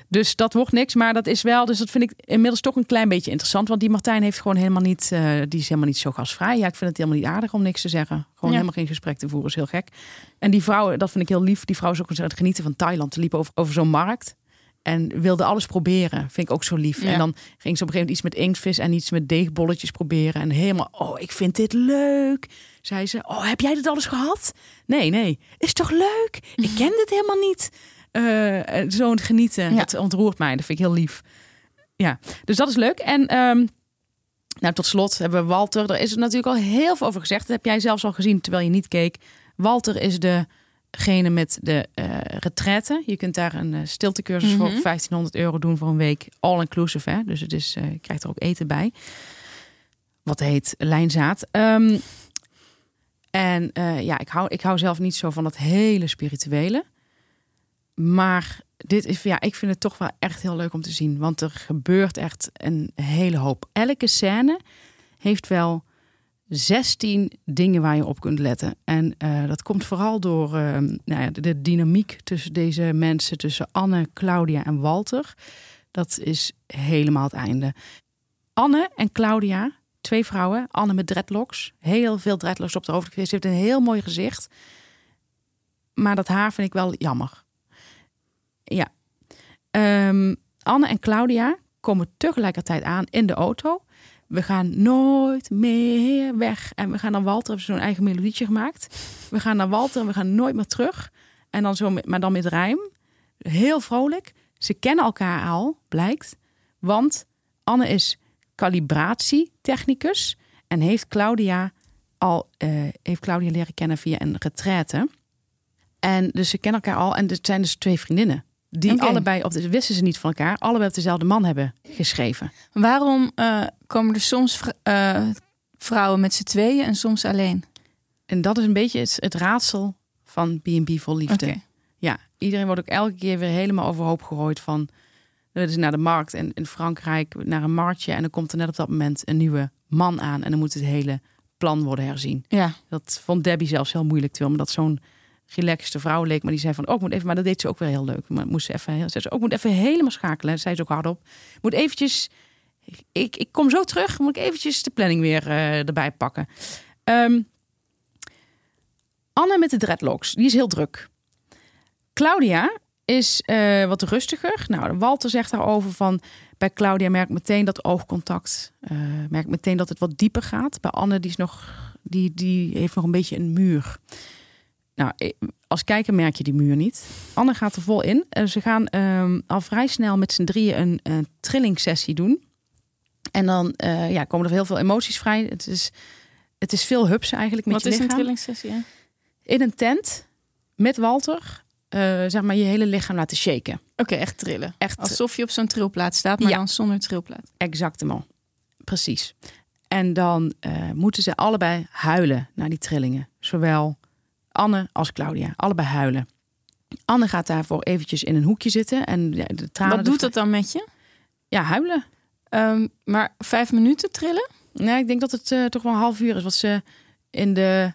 Dus dat wordt niks, maar dat is wel, dus dat vind ik inmiddels toch een klein beetje interessant, want die Martijn heeft gewoon helemaal niet, uh, die is helemaal niet zo gastvrij. Ja, ik vind het helemaal niet aardig om niks te zeggen. Gewoon Ja. helemaal geen gesprek te voeren, is heel gek. En die vrouw, dat vind ik heel lief, die vrouw is ook aan het genieten van Thailand. Ze liep over, over zo'n markt. En wilde alles proberen. Vind ik ook zo lief. Ja. En dan ging ze op een gegeven moment iets met inktvis en iets met deegbolletjes proberen. En helemaal, oh, ik vind dit leuk. Zei ze, oh, heb jij dit alles gehad? Nee, nee. Is toch leuk? Ik ken dit helemaal niet. Eh, eh, Zo'n genieten. Ja. Dat ontroert mij. Dat vind ik heel lief. Ja, dus dat is leuk. En ehm, nou, tot slot hebben we Walter. Daar is er natuurlijk al heel veel over gezegd. Dat heb jij zelfs al gezien terwijl je niet keek. Walter is degene met de eh retraite. Je kunt daar een stiltecursus voor Mhm. 1500 euro doen voor een week. All inclusive, hè? Dus het is, je krijgt er ook eten bij. Wat heet lijnzaad. Ehm, en ja, ik hou, ik hou zelf niet zo van dat hele spirituele. Maar dit is, ja, ik vind het toch wel echt heel leuk om te zien. Want er gebeurt echt een hele hoop. Elke scène heeft wel 16 dingen waar je op kunt letten. En eh, dat komt vooral door eh, nou ja, de, dynamiek tussen deze mensen, tussen Anne, Claudia en Walter. Dat is helemaal het einde. Anne en Claudia, twee vrouwen. Anne met dreadlocks. Heel veel dreadlocks op de hoofd. Ze heeft een heel mooi gezicht. Maar dat haar vind ik wel jammer. Ja. Ehm, Anne en Claudia komen tegelijkertijd aan in de auto. We gaan nooit meer weg. En we gaan naar Walter, hebben zo'n eigen melodietje gemaakt. We gaan naar Walter en we gaan nooit meer terug. En dan zo, maar dan met rijm. Heel vrolijk. Ze kennen elkaar al, blijkt. Want Anne is calibratietechnicus. En heeft Claudia al eh, heeft Claudia leren kennen via een retraite. En dus ze kennen elkaar al. En het zijn dus twee vriendinnen. Die allebei, op de, wisten ze niet van elkaar, allebei op dezelfde man hebben geschreven. Waarom eh, komen er soms eh, vrouwen met z'n tweeën en soms alleen? En dat is een beetje het, het raadsel van B&B vol liefde. Ja, iedereen wordt ook elke keer weer helemaal overhoop gegooid van... Dat is naar de markt en in Frankrijk naar een marktje... en dan komt er net op dat moment een nieuwe man aan... en dan moet het hele plan worden herzien. Ja, Dat vond Debbie zelfs heel moeilijk, terwijl me dat zo'n relaxte vrouw leek. Maar die zei van, oh, ik moet even... Maar dat deed ze ook weer heel leuk. Maar moest ze even, zei ze, ook, ik moet even helemaal schakelen. Zei ze ook hardop. Moet eventjes... Ik, ik kom zo terug, moet ik eventjes de planning weer eh, erbij pakken. Ehm, Anne met de dreadlocks, die is heel druk. Claudia is eh, wat rustiger. Nou, Walter zegt daarover van... Bij Claudia merk meteen dat oogcontact... eh merk meteen dat het wat dieper gaat. Bij Anne, die, is nog, die, die heeft nog een beetje een muur. Nou, als kijker merk je die muur niet. Anne gaat er vol in. Eh, ze gaan ehm, al vrij snel met z'n drieën een, een trillingssessie doen. En dan eh, ja, komen er heel veel emoties vrij. Het is, het is veel hupsen eigenlijk met wat je is een lichaam trillingssessie? hè? in een tent met Walter, eh, zeg maar, je hele lichaam laten shaken. Oké, echt trillen. Echt Alsof je op zo'n trilplaat staat, maar Ja. dan zonder trilplaat. exactement. Precies. En dan moeten ze allebei huilen naar die trillingen. Zowel Anne als Claudia. Allebei huilen. Anne gaat daarvoor eventjes in een hoekje zitten. En de tranen... Wat doet dat dan met je? Ja, huilen. Ehm, maar vijf minuten trillen? Nee, ik denk dat het eh, toch wel een half uur is. Wat ze in de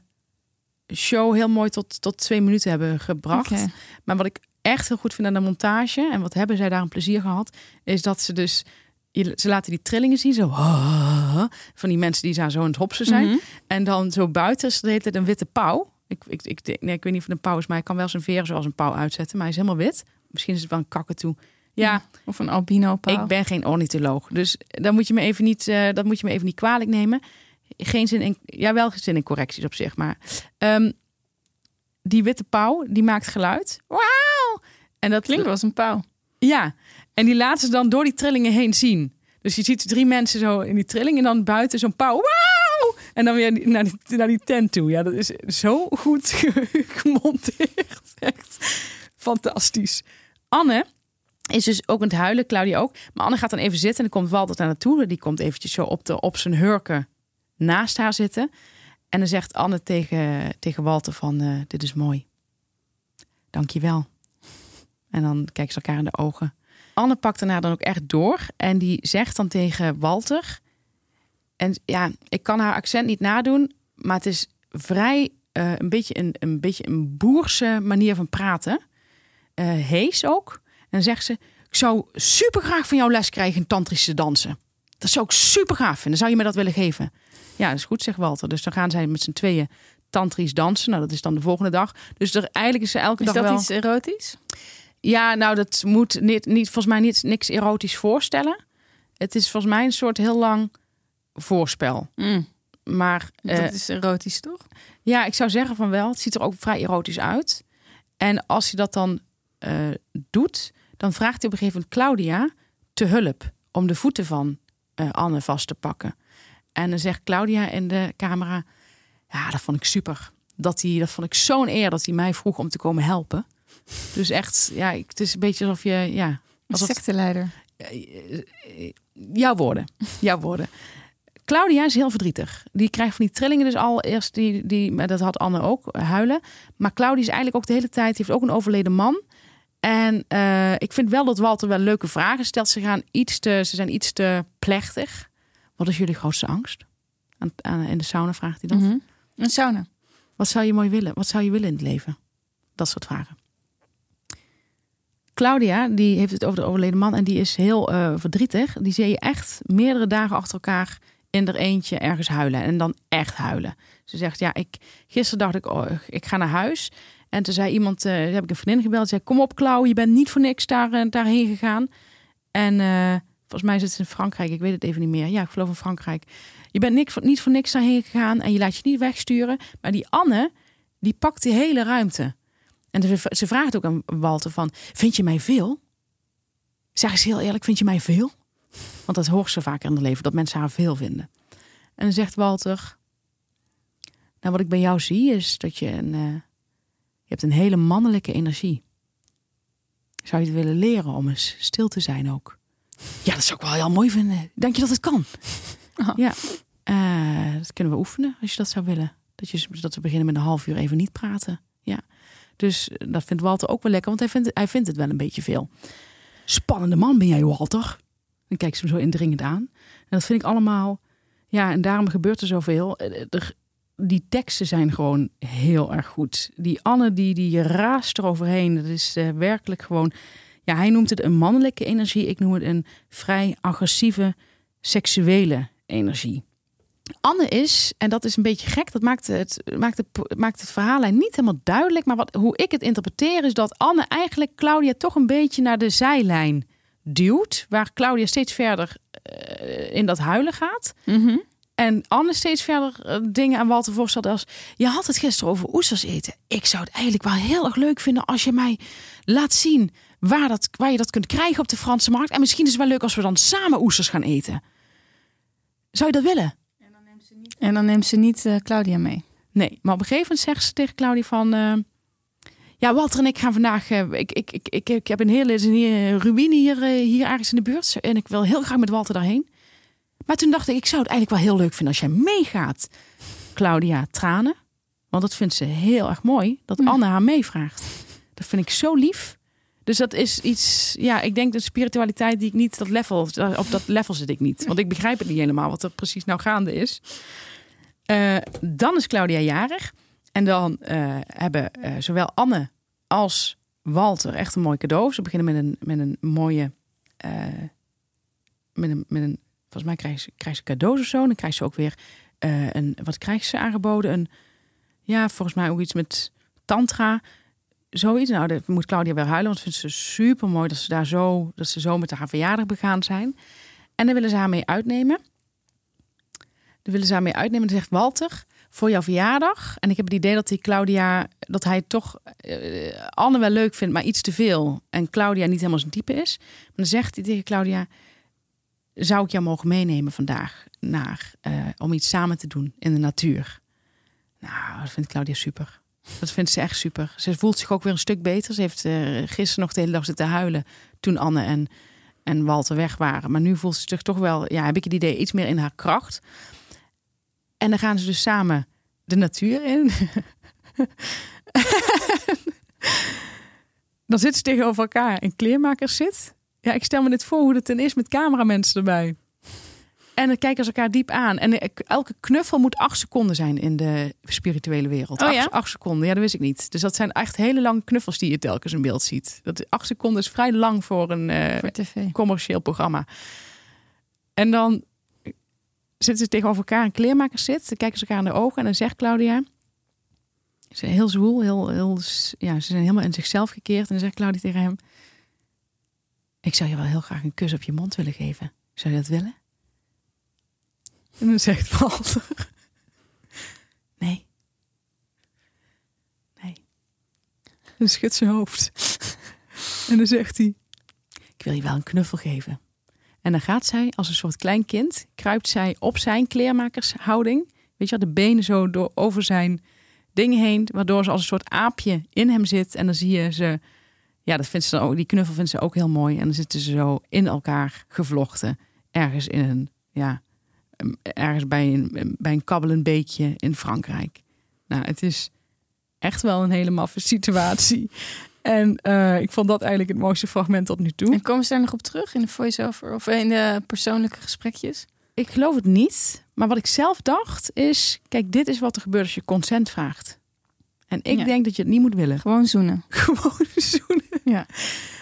show heel mooi tot, tot twee minuten hebben gebracht. Maar wat ik echt heel goed vind aan de montage, en wat hebben zij daar een plezier gehad, is dat ze dus, ze laten die trillingen zien, zo van die mensen die daar zo aan het hopsen zijn. Mhm. En dan zo buiten is de hele tijd een witte pauw. Ik, ik, ik, nee, ik weet niet of het een pauw is, maar hij kan wel zijn veren zoals een pauw uitzetten. Maar hij is helemaal wit. Misschien is het wel een kakatoe. Ja, Of een albino pauw. ik ben geen ornitholoog. Dus dan moet je me even niet, eh, dat moet je me even niet kwalijk nemen. Geen zin in, ja, wel zin in correcties op zich. Maar ehm, die witte pauw, die maakt geluid. Wauw! En dat Klinkt als een pauw. ja, en die laten ze dan door die trillingen heen zien. Dus je ziet drie mensen zo in die trilling en dan buiten zo'n pauw. Wauw! En dan weer naar die, naar die tent toe. Ja, dat is zo goed ge- gemonteerd. Echt fantastisch. Anne is dus ook aan het huilen, Claudia ook. Maar Anne gaat dan even zitten en dan komt Walter daar naartoe. Die komt eventjes zo op, de, op zijn hurken naast haar zitten. En dan zegt Anne tegen, tegen Walter van, eh, dit is mooi. Dank je wel. En dan kijken ze elkaar in de ogen. Anne pakt daarna dan ook echt door. En die zegt dan tegen Walter. En ja, ik kan haar accent niet nadoen. Maar het is vrij eh, een, beetje een, een beetje een boerse manier van praten. eh, hees ook. En dan zegt ze, ik zou super graag van jou les krijgen in tantrische dansen. Dat zou ik super gaaf vinden. Zou je me dat willen geven? Ja, dat is goed, zegt Walter. Dus dan gaan zij met z'n tweeën tantrisch dansen. Nou, dat is dan de volgende dag. Dus er, eigenlijk is ze elke Is dag dat wel... iets erotisch? Ja, nou, dat moet niet, niet, volgens mij niet, niks erotisch voorstellen. Het is volgens mij een soort heel lang voorspel. Maar dat eh, is erotisch, toch? ja, ik zou zeggen van wel. Het ziet er ook vrij erotisch uit. En als hij dat dan eh, doet, dan vraagt hij op een gegeven moment Claudia te hulp om de voeten van eh, Anne vast te pakken. En dan zegt Claudia in de camera: Ja, dat vond ik super. Dat, hij, dat vond ik zo'n eer dat hij mij vroeg om te komen helpen. Dus echt, ja, ik- het is een beetje alsof je, ja, alsof secteleider. jouw woorden, jouw woorden. Claudia is heel verdrietig. Die krijgt van die trillingen dus al eerst, die, die, dat had Anne ook, huilen. Maar Claudia is eigenlijk ook de hele tijd, die heeft ook een overleden man. En eh, ik vind wel dat Walter wel leuke vragen stelt. Ze, gaan iets te, ze zijn iets te plechtig. Wat is jullie grootste angst? Aan, aan- in de sauna vraagt hij dat. Mhm. Een sauna. Wat zou je mooi willen? Wat zou je willen in het leven? Dat soort vragen. Claudia, die heeft het over de overleden man en die is heel eh, verdrietig. Die zie je echt meerdere dagen achter elkaar in er eentje ergens huilen. En dan echt huilen. Ze zegt, ja, ik, gisteren dacht ik, oh, ik ga naar huis. En toen zei iemand, eh heb ik een vriendin gebeld. Zei, kom op Klauw, je bent niet voor niks daar, eh, daarheen gegaan. En eh, volgens mij zit ze in Frankrijk, ik weet het even niet meer. Ja, ik geloof in Frankrijk. Je bent niks, niet voor niks daarheen gegaan en je laat je niet wegsturen. Maar die Anne, die pakt die hele ruimte. En ze, ze vraagt ook aan Walter van, vind je mij veel? Zeg eens heel eerlijk, vind je mij veel? Want dat hoort ze vaker in het leven, dat mensen haar veel vinden. En dan zegt Walter, nou wat ik bij jou zie is dat je een, eh, je hebt een hele mannelijke energie. Zou je het willen leren om eens stil te zijn ook? Ja, dat zou ik wel heel mooi vinden. Denk je dat het kan? Oh. Ja, Eh, dat kunnen we oefenen als je dat zou willen. Dat, je, dat we beginnen met een half uur even niet praten. Ja. Dus eh, dat vindt Walter ook wel lekker, want hij vindt, hij vindt het wel een beetje veel. Spannende man ben jij, Walter. Dan kijkt ze hem zo indringend aan. En dat vind ik allemaal... Ja, en daarom gebeurt er zoveel. Eh, er- die teksten zijn gewoon heel erg goed. Die Anne, die, die raast eroverheen. Dat is eh, werkelijk gewoon... Ja, hij noemt het een mannelijke energie. Ik noem het een vrij agressieve, seksuele energie. Anne is, en dat is een beetje gek, dat maakt het, maakt het, maakt het verhaallijn niet helemaal duidelijk. Maar wat, hoe ik het interpreteer is dat Anne eigenlijk Claudia toch een beetje naar de zijlijn duwt. Waar Claudia steeds verder eh, in dat huilen gaat. Mhm. En Anne steeds verder eh, dingen aan Walter voorstelt als... Je had het gisteren over oesters eten. Ik zou het eigenlijk wel heel erg leuk vinden als je mij laat zien... Waar, dat, waar je dat kunt krijgen op de Franse markt. En misschien is het wel leuk als we dan samen oesters gaan eten. Zou je dat willen? En dan neemt ze niet eh, Claudia mee. Nee, maar op een gegeven moment zegt ze tegen Claudia van... eh, ja, Walter en ik gaan vandaag... eh, ik, ik, ik, ik, ik heb een hele er een ruïne hier, eh, hier ergens in de buurt. En ik wil heel graag met Walter daarheen. Maar toen dacht ik, ik zou het eigenlijk wel heel leuk vinden als jij meegaat. Claudia, tranen. Want dat vindt ze heel erg mooi. Dat Anne haar meevraagt. Dat vind ik zo lief. Dus dat is iets... Ja, ik denk de spiritualiteit die ik niet... Dat level, op dat level zit ik niet. Want ik begrijp het niet helemaal wat er precies nou gaande is. Eh, dan is Claudia jarig. En dan eh, hebben eh, zowel Anne als Walter echt een mooi cadeau. Ze beginnen met een, met een mooie. eh, met een, volgens mij krijgen ze, ze cadeaus of zo. Dan krijgt ze ook weer een. Wat krijgt ze aangeboden? Een. Ja, volgens mij ook iets met Tantra. Zoiets. Nou, dat moet Claudia weer huilen. Want vindt ze super mooi dat ze daar zo. Dat ze zo met haar verjaardag begaan zijn. En dan willen ze haar mee uitnemen. Dan willen ze haar mee uitnemen. En dan zegt Walter voor jouw verjaardag. En ik heb het idee dat die Claudia, dat hij toch eh, Anne wel leuk vindt, maar iets te veel. En Claudia niet helemaal zijn type is. Maar dan zegt hij tegen Claudia: Zou ik jou mogen meenemen vandaag naar eh, om iets samen te doen in de natuur? Nou, dat vindt Claudia super. Dat vindt ze echt super. Ze voelt zich ook weer een stuk beter. Ze heeft eh, gisteren nog de hele dag zitten huilen toen Anne en, en Walter weg waren. Maar nu voelt ze zich toch wel, ja, heb ik het idee, iets meer in haar kracht. En dan gaan ze dus samen de natuur in. dan zitten ze tegenover elkaar in kleermakers zit. Ja, ik stel me dit voor hoe het dan is met cameramensen erbij. En dan kijken ze elkaar diep aan. En eh, elke knuffel moet acht seconden zijn in de spirituele wereld. Oh acht, ja? acht seconden, ja, dat wist ik niet. Dus dat zijn echt hele lange knuffels die je telkens in beeld ziet. Dat acht seconden is vrij lang voor een eh, Voor commercieel programma. En dan zitten ze tegenover elkaar, een kleermaker zit. Dan kijken ze elkaar in de ogen en dan zegt Claudia... Ze zijn heel zwoel, heel, heel, ja, ze zijn helemaal in zichzelf gekeerd. En dan zegt Claudia tegen hem... Ik zou je wel heel graag een kus op je mond willen geven. Zou je dat willen? En dan zegt Walter... Nee. Nee. Dan schudt zijn hoofd. En dan zegt hij... Ik wil je wel een knuffel geven. En dan gaat zij als een soort klein kind... kruipt zij op zijn kleermakershouding. Weet je de benen zo door, over zijn ding heen... waardoor ze als een soort aapje in hem zit. En dan zie je ze... Ja, dat vindt ze dan ook, die knuffel vindt ze ook heel mooi. En dan zitten ze zo in elkaar gevlochten. Ergens in een... Ja, ergens bij een, bij een kabbelend beekje in Frankrijk. Nou, het is echt wel een hele maffe situatie. En eh, ik vond dat eigenlijk het mooiste fragment tot nu toe. En komen ze daar nog op terug in de voice-over of in de persoonlijke gesprekjes? Ik geloof het niet. Maar wat ik zelf dacht is... Kijk, dit is wat er gebeurt als je consent vraagt. En ik Ja. denk dat je het niet moet willen. Gewoon zoenen. Gewoon zoenen. Ja.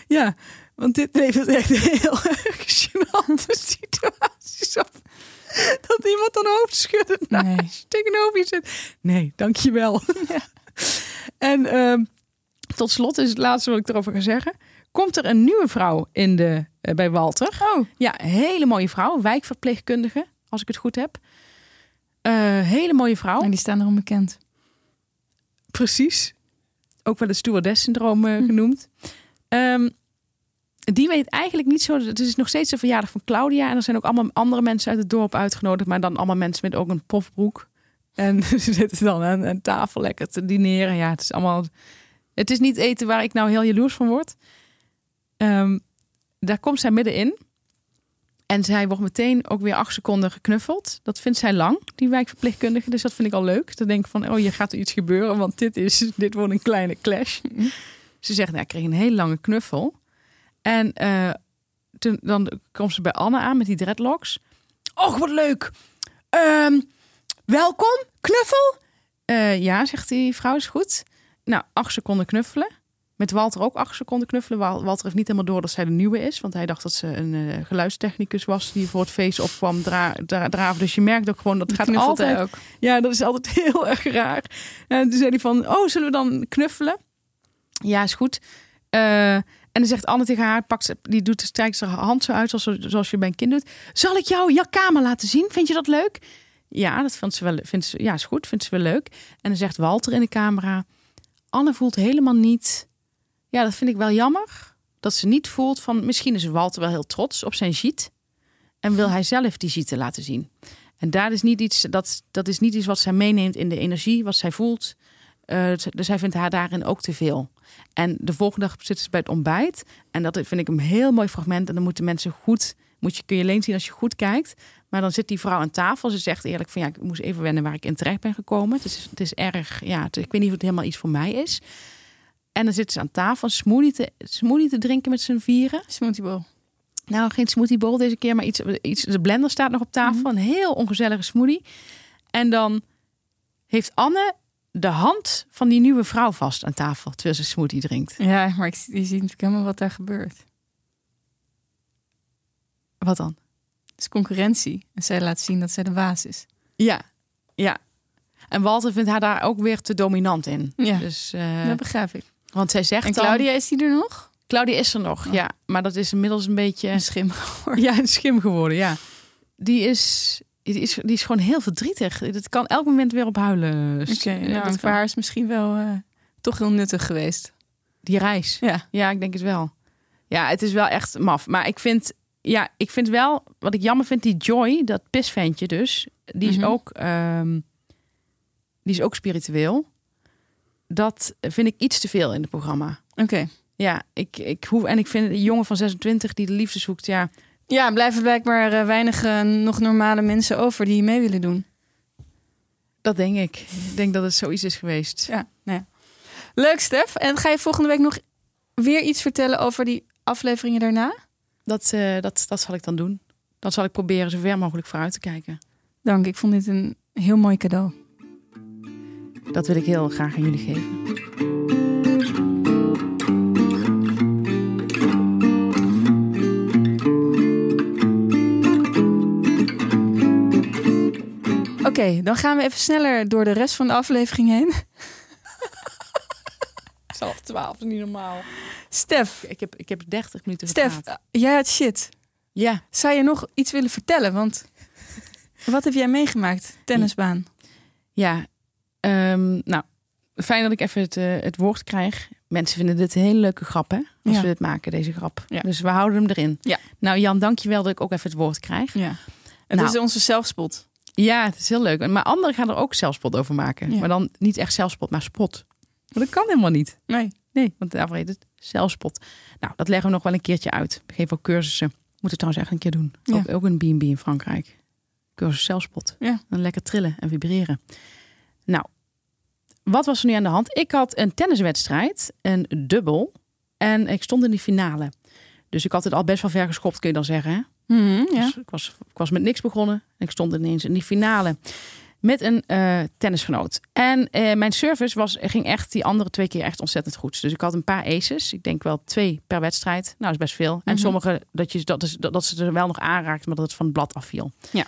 Ja, want dit levert echt heel erg gênante situaties op. Dat iemand dan hoofd schudden Nee. tegenover je zit. Nee, dankjewel. Ja. En ehm, tot slot is het laatste wat ik erover ga zeggen. Komt er een nieuwe vrouw in de, eh, bij Walter. Oh, Ja, hele mooie vrouw. Wijkverpleegkundige, als ik het goed heb. Eh, hele mooie vrouw. en die staan erom bekend. Precies. Ook wel het stewardess-syndroom eh, genoemd. Ehm, die weet eigenlijk niet zo... Het is nog steeds de verjaardag van Claudia. En er zijn ook allemaal andere mensen uit het dorp uitgenodigd. Maar dan allemaal mensen met ook een pofbroek. En ze zitten dan aan een tafel lekker te dineren. Ja, het is allemaal... Het is niet eten waar ik nou heel jaloers van word. Ehm, daar komt zij middenin. En zij wordt meteen ook weer acht seconden geknuffeld. Dat vindt zij lang, die wijkverpleegkundige. Dus dat vind ik al leuk. Dan denk ik van, oh, je gaat er iets gebeuren. Want dit, is, dit wordt een kleine clash. Ze zegt, nou, ik kreeg een hele lange knuffel. En eh, toen, dan komt ze bij Anne aan met die dreadlocks. Och, wat leuk. Ehm, welkom, knuffel. Eh, ja, zegt die vrouw, is goed. Nou, acht seconden knuffelen. Met Walter ook acht seconden knuffelen. Wal- Walter heeft niet helemaal door dat zij de nieuwe is. Want hij dacht dat ze een eh, geluidstechnicus was die voor het feest opkwam dra dra draven. Dus je merkt ook gewoon dat het gaat altijd. ook. Ja, dat is altijd heel erg raar. En toen zei hij van, oh, zullen we dan knuffelen? Ja, is goed. Eh, en dan zegt Anne tegen haar, pakt ze, die doet, strijkt haar hand zo uit, zoals, zoals je bij een kind doet. Zal ik jou jouw kamer laten zien? Vind je dat leuk? Ja, dat vindt ze wel, vindt ze, ja, is goed, vindt ze wel leuk. En dan zegt Walter in de camera, Anne voelt helemaal niet... Ja, dat vind ik wel jammer. Dat ze niet voelt van, misschien is Walter wel heel trots op zijn giet. En wil hij zelf die gieten laten zien. En daar is niet iets, dat, dat is niet iets wat zij meeneemt in de energie, wat zij voelt. Eh, dus hij vindt haar daarin ook te veel. En de volgende dag zitten ze bij het ontbijt. En dat vind ik een heel mooi fragment. En dan moeten mensen goed, moet je, kun je alleen zien als je goed kijkt. Maar dan zit die vrouw aan tafel. Ze zegt eerlijk van ja, ik moest even wennen waar ik in terecht ben gekomen. Het is, het is erg, ja, het- ik weet niet of het helemaal iets voor mij is. En dan zitten ze aan tafel smoothie te, smoothie te drinken met z'n vieren. Smoothiebol. Nou, geen smoothie bowl deze keer, maar iets, iets. De blender staat nog op tafel. Een heel ongezellige smoothie. En dan heeft Anne de hand van die nieuwe vrouw vast aan tafel terwijl ze smoothie drinkt. Ja, maar ik, je ziet natuurlijk helemaal wat daar gebeurt. Wat dan? Het is concurrentie. En zij laat zien dat zij de baas is. Ja, ja. En Walter vindt haar daar ook weer te dominant in. Ja. Dus, eh, dat begrijp ik. want zij zegt En dan- Claudia, is die er nog? Claudia is er nog, Oh. ja. Maar dat is inmiddels een beetje... Een schim. Ja, een schim geworden, ja. Die is, die is, die is gewoon heel verdrietig. Het kan elk moment weer op huilen. Oké, Eh, nou, dat voor kan. haar is misschien wel eh, toch heel nuttig geweest. Die reis. Ja. Ja, ik denk het wel. Ja, het is wel echt maf. Maar ik vind, ja, ik vind wel, wat ik jammer vind, die Joy, dat pisventje dus, die is Mhm. ook, ehm, die is ook spiritueel. Dat vind ik iets te veel in het programma. Oké. Ja, ik, ik hoef, en ik vind die jongen van 26 die de liefde zoekt, ja, Ja, blijven blijkbaar eh, weinig eh, nog normale mensen over die mee willen doen. dat denk ik. Ik denk dat het zoiets is geweest. Ja, nou ja. Leuk, Stef. En ga je volgende week nog weer iets vertellen over die afleveringen daarna? Dat, eh, dat, dat zal ik dan doen. Dat zal ik proberen zo ver mogelijk vooruit te kijken. Dank, ik vond dit een heel mooi cadeau. Dat wil ik heel graag aan jullie geven. Oké, dan gaan we even sneller door de rest van de aflevering heen. 12 is niet normaal. Stef, Ik heb, ik heb 30 minuten Stef, gepraat. jij had shit. Ja, Zou je nog iets willen vertellen? Want wat heb jij meegemaakt? Tennisbaan. ja. Ehm, nou, fijn dat ik even het, eh, het woord krijg. Mensen vinden dit een hele leuke grap, hè? Als Ja. we dit maken, deze grap. Ja. Dus we houden hem erin. Ja. Nou, Jan, dankjewel dat ik ook even het woord krijg. Ja. Het Nou. is onze zelfspot. Ja, het is heel leuk. Maar anderen gaan er ook zelfspot over maken. Ja. Maar dan niet echt zelfspot, maar spot. Maar dat kan helemaal niet. Nee. Nee, want daarvoor heet het zelfspot. Nou, dat leggen we nog wel een keertje uit. We geven ook cursussen. Moeten we trouwens echt een keer doen. Ja. Ook, ook een B&B in Frankrijk. Cursus zelfspot. Ja. Dan lekker trillen en vibreren. Nou, wat was er nu aan de hand? Ik had een tenniswedstrijd, een dubbel. En ik stond in de finale. Dus ik had het al best wel ver geschopt, kun je dan zeggen. Hè? Mhm, ja. Dus ik, was, ik was met niks begonnen. En ik stond ineens in die finale met een eh, tennisgenoot. En eh, mijn service was, ging echt die andere twee keer echt ontzettend goed. Dus ik had een paar aces. Ik denk wel twee per wedstrijd. Nou, dat is best veel. En Mhm. sommige, dat, je, dat, is, dat, dat ze er wel nog aanraakt, maar dat het van het blad afviel. Ja.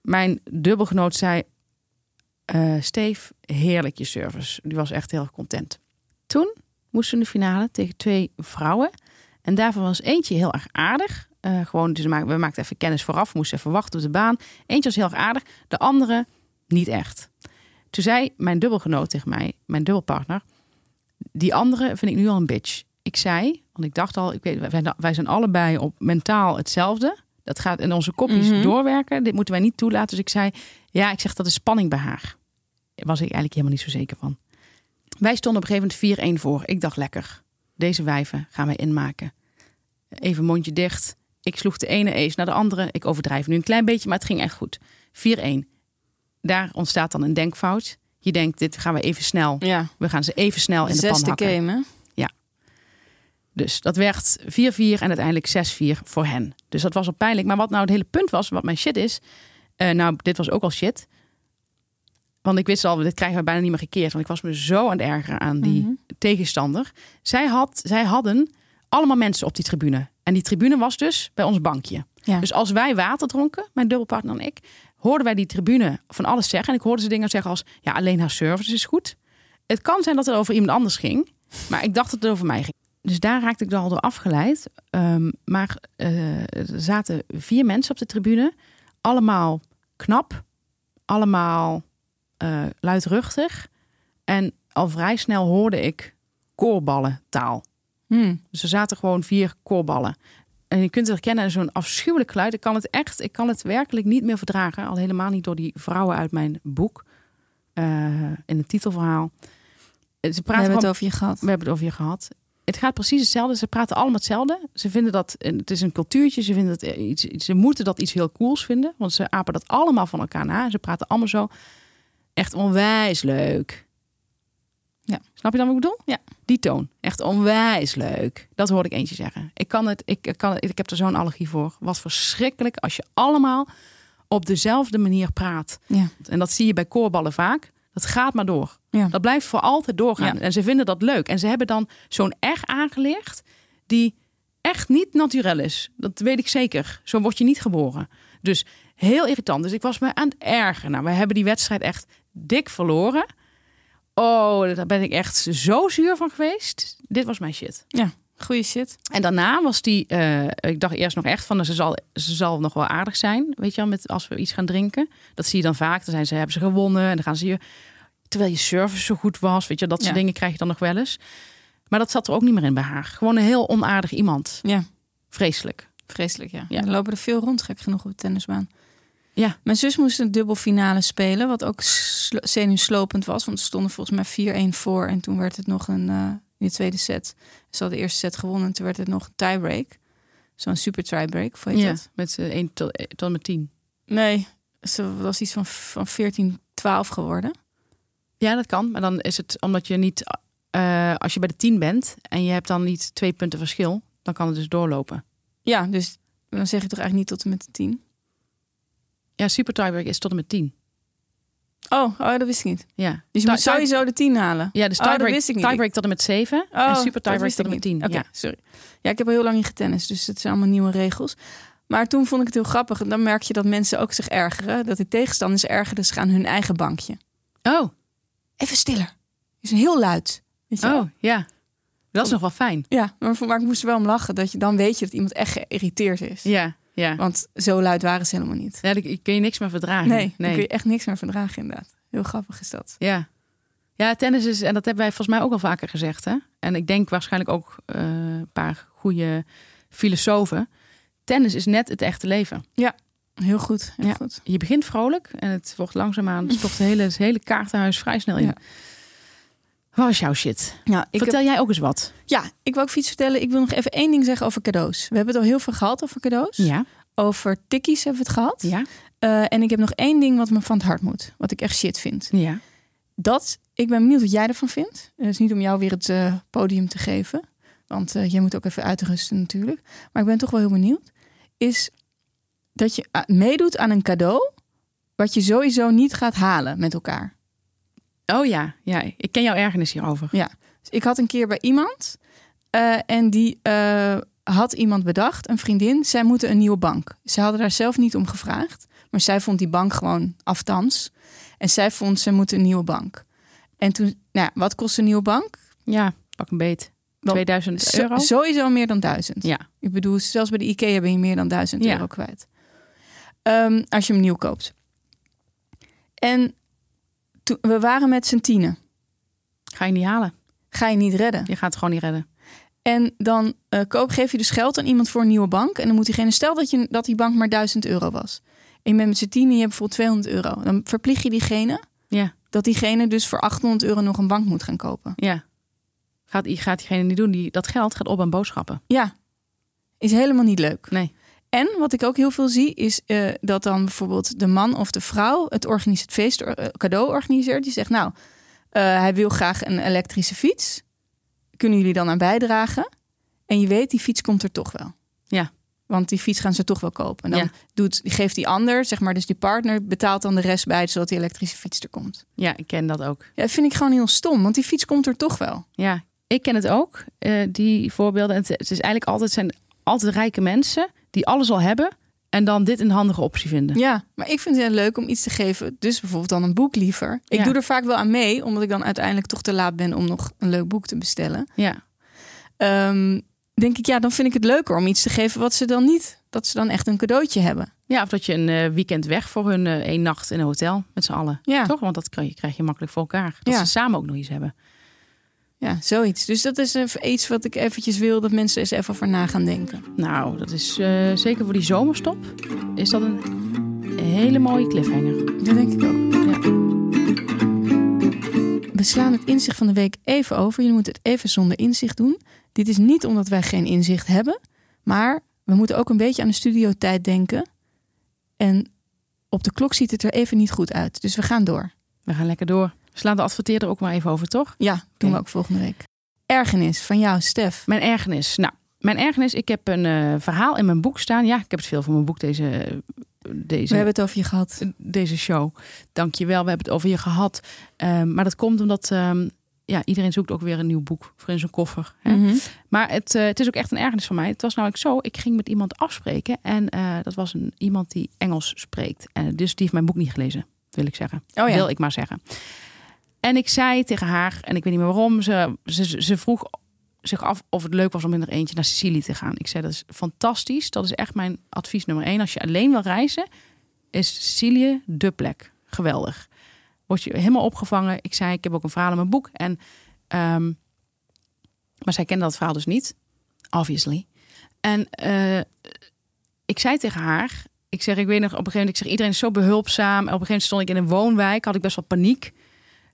Mijn dubbelgenoot zei, eh Steef, heerlijk je service. Die was echt heel content. Toen moesten we in de finale tegen twee vrouwen. En daarvan was eentje heel erg aardig. Gewoon, dus we maakten, even kennis vooraf. Moesten even wachten op de baan. Eentje was heel erg aardig. De andere niet echt. Toen zei mijn dubbelgenoot tegen mij, mijn dubbelpartner... Die andere vind ik nu al een bitch. Ik zei, want ik dacht al, ik weet, wij, wij zijn allebei op mentaal hetzelfde. Dat gaat in onze kopjes Mhm. doorwerken. Dit moeten wij niet toelaten. Dus ik zei, ja, ik zeg dat is spanning bij haar. Daar was ik eigenlijk helemaal niet zo zeker van. Wij stonden op een gegeven moment 4-1 voor. Ik dacht lekker, deze wijven gaan wij inmaken. Even mondje dicht. Ik sloeg de ene ace naar de andere. Ik overdrijf nu een klein beetje, maar het ging echt goed. 4-1. Daar ontstaat dan een denkfout. Je denkt, dit gaan we even snel. Ja. We gaan ze even snel in de pan Zesde hakken. game, hè? Dus dat werd 4-4 en uiteindelijk 6-4 voor hen. Dus dat was al pijnlijk. Maar wat nou het hele punt was, wat mijn shit is. eh, nou, dit was ook al shit. Want ik wist al, dit krijgen we bijna niet meer gekeerd. Want ik was me zo aan het ergeren aan die Mhm. tegenstander. Zij, had, zij hadden allemaal mensen op die tribune. En die tribune was dus bij ons bankje. Ja. Dus als wij water dronken, mijn dubbelpartner en ik, hoorden wij die tribune van alles zeggen. En ik hoorde ze dingen zeggen als, ja, alleen haar service is goed. Het kan zijn dat het over iemand anders ging. Maar ik dacht dat het over mij ging. Dus daar raakte ik er al door afgeleid. Ehm, maar eh, er zaten vier mensen op de tribune. Allemaal knap. Allemaal eh, luidruchtig. En al vrij snel hoorde ik koorballentaal. Hm. Dus er zaten gewoon vier koorballen. En je kunt het herkennen, zo'n afschuwelijk geluid. Ik kan het echt, ik kan het werkelijk niet meer verdragen. Al helemaal niet door die vrouwen uit mijn boek. eh, in het titelverhaal. Ze We praten hebben het over je gehad. we hebben het over je gehad. Het gaat precies hetzelfde. Ze praten allemaal hetzelfde. Ze vinden dat het is een cultuurtje. Ze vinden dat iets. Ze moeten dat iets heel cools vinden, want ze apen dat allemaal van elkaar na. Ze praten allemaal zo. Echt onwijs leuk. Ja. Snap je dan wat ik bedoel? Ja. Die toon. Echt onwijs leuk. Dat hoorde ik eentje zeggen. Ik kan het. Ik, kan het, ik heb er zo'n allergie voor. Wat verschrikkelijk als je allemaal op dezelfde manier praat. Ja. En dat zie je bij koorballen vaak. Dat gaat maar door. Ja. Dat blijft voor altijd doorgaan. Ja. En ze vinden dat leuk. En ze hebben dan zo'n R aangeleerd die echt niet natuurlijk is. Dat weet ik zeker. Zo word je niet geboren. Dus heel irritant. Dus ik was me aan het ergeren. Nou, we hebben die wedstrijd echt dik verloren. Oh, daar ben ik echt zo zuur van geweest. Dit was mijn shit. Goeie shit. En daarna was die, eh, ik dacht eerst nog echt van, nou, ze zal, ze zal nog wel aardig zijn, weet je wel, met, als we iets gaan drinken. Dat zie je dan vaak. Dan zijn ze, hebben ze gewonnen en dan gaan ze je, terwijl je service zo goed was, weet je, dat soort Ja. dingen krijg je dan nog wel eens. Maar dat zat er ook niet meer in bij haar. Gewoon een heel onaardig iemand. Ja. Vreselijk. Vreselijk, ja. Ja. Er lopen er veel rond, gek genoeg, op de tennisbaan. Ja. Mijn zus moest een dubbelfinale spelen, wat ook slo- zenuwslopend was. Want ze stonden volgens mij 4-1 voor. En toen werd het nog een, eh, in de tweede set. Ze hadden de eerste set gewonnen en toen werd het nog een tiebreak. Zo'n super tiebreak, Ja, dat? met uh, 1 tot, eh, tot en met 10. Nee, ze was iets van, van 14-12 geworden. Ja, dat kan. Maar dan is het omdat je niet, eh, als je bij de 10 bent en je hebt dan niet twee punten verschil, dan kan het dus doorlopen. Ja, dus dan zeg je toch eigenlijk niet tot en met de 10? Ja, super tiebreak is tot en met 10. Oh, oh, dat wist ik niet. Ja, Dus je moet sowieso de 10 halen. ja dus Oh, tiebreak, wist ik niet. tiebreak tot en met 7 Oh, en super tiebreak tot en met 10. niet. Oké, Ja. sorry. Ja, ik heb al heel lang niet getennist, dus het zijn allemaal nieuwe regels. Maar toen vond ik het heel grappig. En dan merk je dat mensen ook zich ergeren. Dat die tegenstanders ergerden zich aan hun eigen bankje. Oh, Even stiller. Is heel luid. Weet je wel? oh, ja. Dat is nog wel fijn. Ja, maar, maar ik moest er wel om lachen. Dat je dan weet je dat iemand echt geïrriteerd is. Ja, ja. Want zo luid waren ze helemaal niet. Ja, kun je niks meer verdragen. Nee, kun je echt niks meer verdragen inderdaad. Heel grappig is dat. Ja. Ja, tennis is, en dat hebben wij volgens mij ook al vaker gezegd. Hè? En ik denk waarschijnlijk ook eh, een paar goede filosofen. Tennis is net het echte leven. Heel goed, heel Ja. goed. Je begint vrolijk en het wordt langzaamaan, het stopt het hele, het hele kaartenhuis vrij snel in. Ja. Wat is jouw shit? Ja, ik Vertel heb- jij ook eens wat. ja, ik wil ook iets vertellen. Ik wil nog even één ding zeggen over cadeaus. We hebben het al heel veel gehad over cadeaus. Ja, Over tikkies hebben we het gehad. ja, Eh, en ik heb nog één ding wat me van het hart moet. Wat ik echt shit vind. ja. Dat, ik ben benieuwd wat jij ervan vindt. Het is niet om jou weer het eh, podium te geven. Want eh, jij moet ook even uitrusten natuurlijk. Maar ik ben toch wel heel benieuwd. Is dat je ah, meedoet aan een cadeau... wat je sowieso niet gaat halen met elkaar. Oh ja, ja, ik ken jouw ergernis hierover. Dus ik had een keer bij iemand... eh, en die eh, had iemand bedacht, een vriendin... zij moeten een nieuwe bank. Ze hadden daar zelf niet om gevraagd. Maar zij vond die bank gewoon aftans. En zij vond, ze moeten een nieuwe bank. En toen, nou, ja, wat kost een nieuwe bank? Ja, pak een beet. Wel, 2000 Zo- euro? sowieso meer dan duizend. Ja, Ik bedoel, zelfs bij de IKEA ben je meer dan duizend Ja. euro kwijt. Ehm, als je hem nieuw koopt. En we waren met z'n tienen. ga je niet halen. Ga je niet redden. Je gaat het gewoon niet redden. En dan eh, koop, geef je dus geld aan iemand voor een nieuwe bank. En dan moet diegene, stel dat, je, dat die bank maar 1000 euro was. En je bent met z'n tien en je hebt bijvoorbeeld 200 euro. Dan verplicht je diegene Ja, dat diegene dus voor 800 euro nog een bank moet gaan kopen. ja. Gaat, gaat diegene niet doen. Die, dat geld gaat op aan boodschappen. Ja, is helemaal niet leuk. Nee. En wat ik ook heel veel zie, is eh, dat dan bijvoorbeeld de man of de vrouw het, het feest eh, cadeau organiseert. Die zegt, nou, eh, hij wil graag een elektrische fiets. Kunnen jullie dan aan bijdragen? En je weet, die fiets komt er toch wel. Ja. Want die fiets gaan ze toch wel kopen. En dan Ja. doet, geeft die ander, zeg maar, dus die partner, betaalt dan de rest bij, zodat die elektrische fiets er komt. Ja, ik ken dat ook. Ja, dat vind ik gewoon heel stom, want die fiets komt er toch wel. Ja, ik ken het ook, die voorbeelden. Het, het is eigenlijk altijd, zijn altijd rijke mensen die alles al hebben en dan dit een handige optie vinden. Ja, maar ik vind het heel leuk om iets te geven. Dus bijvoorbeeld dan een boek liever. Ik Ja. doe er vaak wel aan mee, omdat ik dan uiteindelijk toch te laat ben om nog een leuk boek te bestellen. Ja, Ehm, denk ik, ja, dan vind ik het leuker om iets te geven wat ze dan niet, dat ze dan echt een cadeautje hebben. ja of dat je een eh, weekend weg voor hun eh, één nacht in een hotel met z'n allen. Ja, Toch? Want dat krijg je, krijg je makkelijk voor elkaar. Dat Ja. ze samen ook nog iets hebben. Ja, zoiets. Dus dat is iets wat ik eventjes wil dat mensen eens even over na gaan denken. Nou, dat is eh, zeker voor die zomerstop. Is dat een hele mooie cliffhanger. Dat denk ik ook. Ja. We slaan het inzicht van de week even over. Je moet het even zonder inzicht doen. Dit is niet omdat wij geen inzicht hebben, maar we moeten ook een beetje aan de studiotijd denken. En op de klok ziet het er even niet goed uit. Dus we gaan door. We gaan lekker door. We slaan de adverteerder ook maar even over, toch? Ja, doen we ook volgende week. Ergernis van jou, Stef. Mijn ergernis. Nou, mijn ergernis. Ik heb een eh, verhaal in mijn boek staan. Ja, ik heb het veel voor mijn boek deze, deze, We hebben het over je gehad. deze show. Dankjewel. We hebben het over je gehad. Ehm, maar dat komt omdat ehm, ja, iedereen zoekt ook weer een nieuw boek voor in zijn koffer. Hè? Mhm. Maar het, eh, het is ook echt een ergernis van mij. Het was namelijk zo, ik ging met iemand afspreken. En eh, dat was een, iemand die Engels spreekt. En dus die heeft mijn boek niet gelezen, wil ik zeggen. Oh ja. Wil ik maar zeggen. En ik zei tegen haar, en ik weet niet meer waarom, ze, ze, vroeg zich af of het leuk was om in er eentje naar Sicilië te gaan. Ik zei, dat is fantastisch. Dat is echt mijn advies nummer één. Als je alleen wil reizen, is Sicilië de plek. Geweldig. Word je helemaal opgevangen. Ik zei, ik heb ook een verhaal in mijn boek. En, ehm, maar zij kende dat verhaal dus niet. Obviously. En eh, ik zei tegen haar, ik zeg, ik weet nog op een gegeven moment, ik zeg, iedereen is zo behulpzaam. Op een gegeven moment stond ik in een woonwijk, had ik best wel paniek.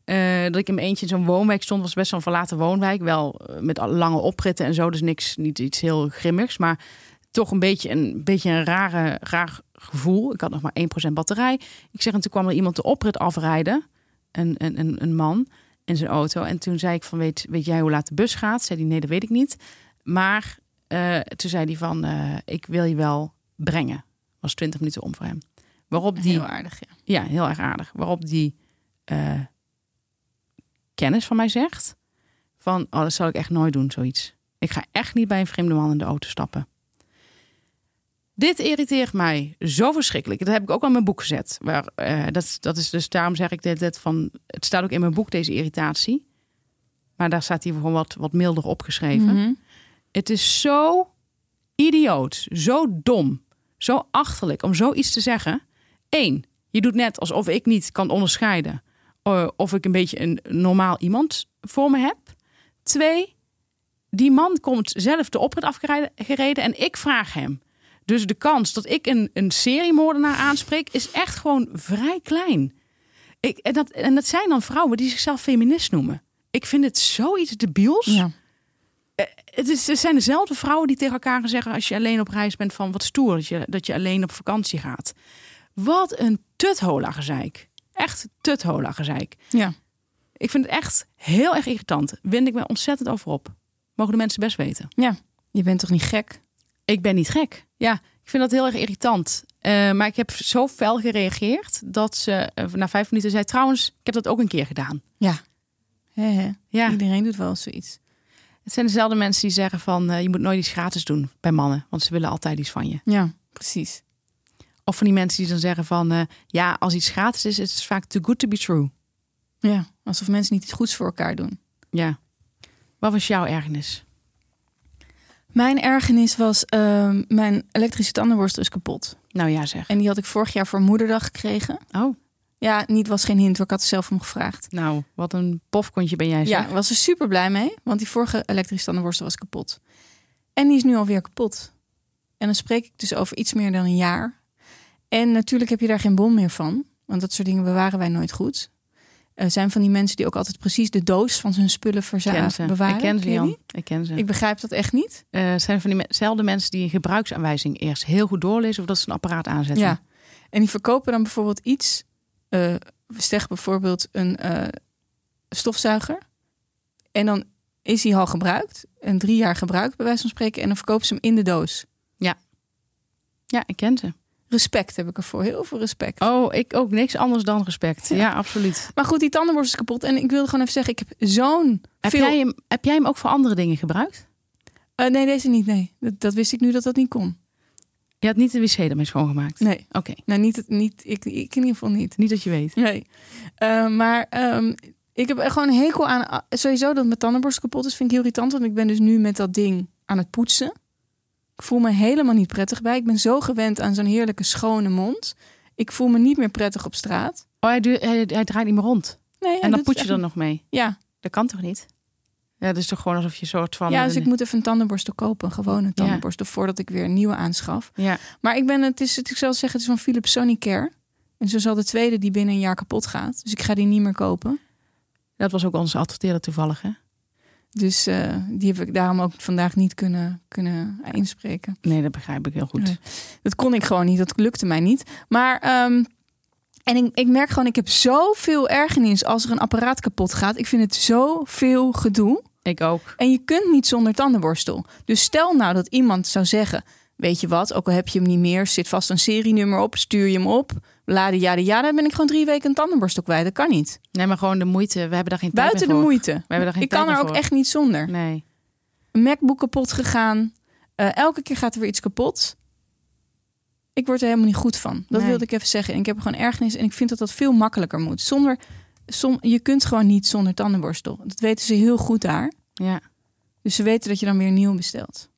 Eh, dat ik in mijn eentje in zo'n woonwijk stond, was best wel een verlaten woonwijk. Wel eh, met lange opritten en zo, dus niks, niet iets heel grimmigs. Maar toch een beetje een, beetje een rare, raar gevoel. Ik had nog maar 1% batterij. Ik zeg, en toen kwam er iemand de oprit afrijden. Een, een, een, een man in zijn auto. En toen zei ik van, weet, weet jij hoe laat de bus gaat? Zei hij, nee, dat weet ik niet. Maar eh, toen zei hij van, ik wil je wel brengen. Was 20 minuten om voor hem. Waarop die, Heel aardig, ja. ja, heel erg aardig. Waarop die kennis van mij zegt: van, oh, dat zal ik echt nooit doen, zoiets. Ik ga echt niet bij een vreemde man in de auto stappen. Dit irriteert mij zo verschrikkelijk. Dat heb ik ook al in mijn boek gezet. Waar, eh, dat, dat is dus daarom zeg ik dit, dit van. Het staat ook in mijn boek deze irritatie. Maar daar staat hij gewoon wat, wat milder opgeschreven. Mhm. Het is zo idioot, zo dom, zo achterlijk om zoiets te zeggen. Eén, je doet net alsof ik niet kan onderscheiden eh, of ik een beetje een normaal iemand voor me heb. Twee, die man komt zelf de oprit afgereden en ik vraag hem. Dus de kans dat ik een, een seriemoordenaar aanspreek is echt gewoon vrij klein. Ik, en, dat, en dat zijn dan vrouwen die zichzelf feminist noemen. Ik vind het zoiets debiels. Ja. Het, is, het zijn dezelfde vrouwen die tegen elkaar zeggen als je alleen op reis bent van wat stoer dat je, dat je alleen op vakantie gaat. Wat een tuthola gezeik. Echt tuthola gezeik. ja. Ik vind het echt heel erg irritant. Wind ik me ontzettend over op. Mogen de mensen best weten. Ja. Je bent toch niet gek? Ik ben niet gek. Ja, ik vind dat heel erg irritant. Eh, maar ik heb zo fel gereageerd dat ze eh, na vijf minuten zei: Trouwens, ik heb dat ook een keer gedaan. Ja. He, he. Ja, Iedereen doet wel zoiets. het zijn dezelfde mensen die zeggen: van eh, je moet nooit iets gratis doen bij mannen, want ze willen altijd iets van je. Ja, precies. Of van die mensen die dan zeggen: van eh, ja, als iets gratis is, is het vaak too good to be true. Ja, alsof mensen niet iets goeds voor elkaar doen. Ja. Wat was jouw ergernis? Mijn ergernis was, ehm, mijn elektrische tandenborstel is kapot. Nou ja, zeg. En die had ik vorig jaar voor moederdag gekregen. Oh, Ja, niet was geen hint, hoor. ik had er zelf om gevraagd. nou, wat een pofkontje ben jij. Ja, Zeg. ik was er super blij mee, want die vorige elektrische tandenborstel was kapot. En die is nu alweer kapot. En dan spreek ik dus over iets meer dan een jaar. En natuurlijk heb je daar geen bon meer van, want dat soort dingen bewaren wij nooit goed. Er zijn van die mensen die ook altijd precies de doos van hun spullen Ik ken verza- ze. bewaren. Ik ken ze, Jan. Ik ken ze. Ik begrijp dat echt niet. Het zijn van diezelfde mensen die een gebruiksaanwijzing eerst heel goed doorlezen of dat ze een apparaat aanzetten. Ja. En die verkopen dan bijvoorbeeld iets. eh zeg bijvoorbeeld een eh, stofzuiger. En dan is hij al gebruikt. Een drie jaar gebruikt, bij wijze van spreken. En dan verkopen ze hem in de doos. Ja, ik ken ze. Respect heb ik ervoor. Heel veel respect. Oh, ik ook niks anders dan respect. Ja, Ja. absoluut. Maar goed, die tandenborstel is kapot. En ik wilde gewoon even zeggen, ik heb zo'n Heb, veel... jij hem, heb jij hem ook voor andere dingen gebruikt? Eh, nee, deze niet. Nee, dat, dat wist ik nu dat dat niet kon. Je had niet de wc ermee schoongemaakt? Nee, Oké, nou, niet, niet, ik, ik in ieder geval niet. niet dat je weet. Nee. Eh, maar ehm, ik heb er gewoon een hekel aan. Sowieso dat mijn tandenborstel kapot is, vind ik heel irritant. Want ik ben dus nu met dat ding aan het poetsen. Ik voel me helemaal niet prettig bij. Ik ben zo gewend aan zo'n heerlijke schone mond. Ik voel me niet meer prettig op straat. Oh, hij, hij, hij draait niet meer rond. Nee, en dan poet je echt- er nog mee. Ja, Dat kan toch niet? Ja, dat is toch gewoon alsof je soort van... ja, dus een- ik moet even een tandenborstel kopen. Een gewone tandenborstel. Voordat ik weer een nieuwe aanschaf. Ja, Maar ik ben, het is, het, ik zal zeggen, het is van Philips Sonicare. En zo zal de tweede die binnen een jaar kapot gaat. Dus ik ga die niet meer kopen. dat was ook onze adverteerder toevallig, hè? Dus eh, die heb ik daarom ook vandaag niet kunnen, kunnen inspreken. Nee, dat begrijp ik heel goed. Nee. Dat kon ik gewoon niet. Dat lukte mij niet. Maar ehm, en ik, ik merk gewoon, ik heb zoveel ergernis als er een apparaat kapot gaat. Ik vind het zoveel gedoe. Ik ook. En je kunt niet zonder tandenborstel. Dus stel nou dat iemand zou zeggen: Weet je wat, ook al heb je hem niet meer, zit vast een serienummer op, stuur je hem op. Lade jade jade, dan ben ik gewoon drie weken een tandenborstel kwijt. Dat kan niet. Nee, maar gewoon de moeite. We hebben daar geen tijd Buiten de moeite. We hebben daar geen Ik kan er ook voor. echt niet zonder. Nee. Een MacBook kapot gegaan. Eh, elke keer gaat er weer iets kapot. Ik word er helemaal niet goed van. Dat Nee. wilde ik even zeggen. En ik heb er gewoon ergernis en ik vind dat dat veel makkelijker moet. Zonder, som, je kunt gewoon niet zonder tandenborstel. Dat weten ze heel goed daar. Ja. Dus ze weten dat je dan weer nieuw bestelt.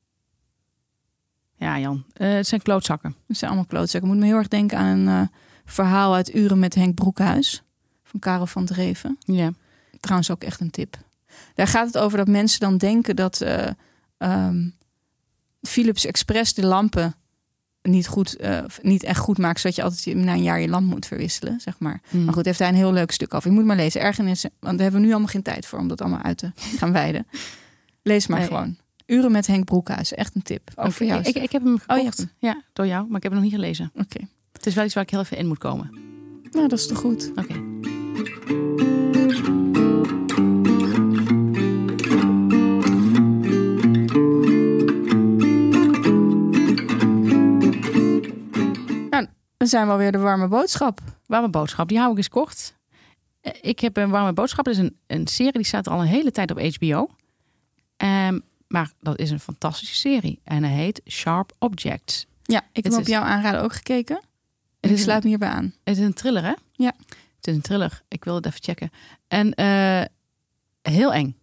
Ja, Jan. Eh, het zijn klootzakken. Het zijn allemaal klootzakken. Ik moet me heel erg denken aan een eh, verhaal uit Uren met Henk Broekhuis. Van Karel van Dreven. Ja. Trouwens ook echt een tip. Daar gaat het over dat mensen dan denken dat eh, ehm, Philips Express de lampen niet, goed, niet echt goed maakt, zodat je altijd na een jaar je lamp moet verwisselen, zeg maar. Hm. Maar goed, heeft hij een heel leuk stuk over. Je moet maar lezen. Ergernissen, want daar hebben we nu allemaal geen tijd voor om dat allemaal uit te gaan wijden. Lees maar Nee. gewoon. Uren met Henk Broekhuis. Echt een tip. Oké, voor jou. Ik, ik heb hem je gekocht. hebt hem. Ja, door jou. Maar ik heb hem nog niet gelezen. Oké. Het is wel iets waar ik heel even in moet komen. Nou, dat is toch goed. Oké. zijn we alweer de warme boodschap. Warme boodschap, die hou ik eens kort. Eh, Ik heb een warme boodschap. Dat is een, een serie die staat al een hele tijd op HBO. Ehm, maar dat is een fantastische serie. En hij heet Sharp Objects. Ja, ik heb Het op jouw aanraden ook gekeken. En Het ik sluit me hierbij aan. Het is een thriller, hè? Ja. Het is een thriller. Ik wil het even checken. En eh, heel eng.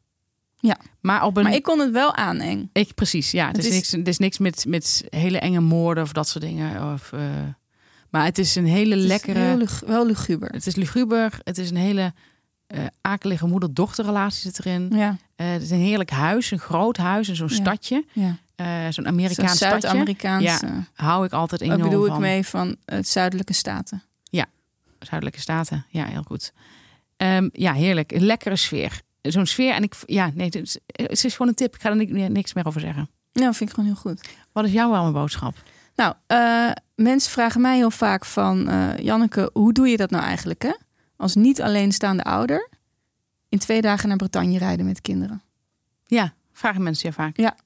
Ja. Maar op een... Maar ik kon het wel aan, eng. Ik, precies, ja. Het, Het is, is- niks, het is niks met, met hele enge moorden of dat soort dingen. Of, eh, maar het is een hele Het is lekkere... heel lug- wel luguber. Het is luguber. Het is een hele eh, akelige moeder-dochterrelatie zit erin. Ja, Eh, het is een heerlijk huis, een groot huis en zo'n Ja. stadje. ja. eh, zo'n Amerikaans stadje. Zuid-Amerikaans. Ja, Hou ik altijd Wat enorm bedoel ik van. mee van het zuidelijke staten? Zuidelijke Staten. Ja, heel goed. Ehm, ja, heerlijk. Een lekkere sfeer. Zo'n sfeer. En ik, ja, nee, het is, het is gewoon een tip. Ik ga er ni- niks meer over zeggen. Nou, vind ik gewoon heel goed. Wat is jouw warme boodschap? Nou, mensen vragen mij heel vaak van... Janneke, hoe doe je dat nou eigenlijk, hè? Als niet alleenstaande ouder... in twee dagen naar Bretagne rijden met kinderen. Ja, vragen mensen je vaak. Daar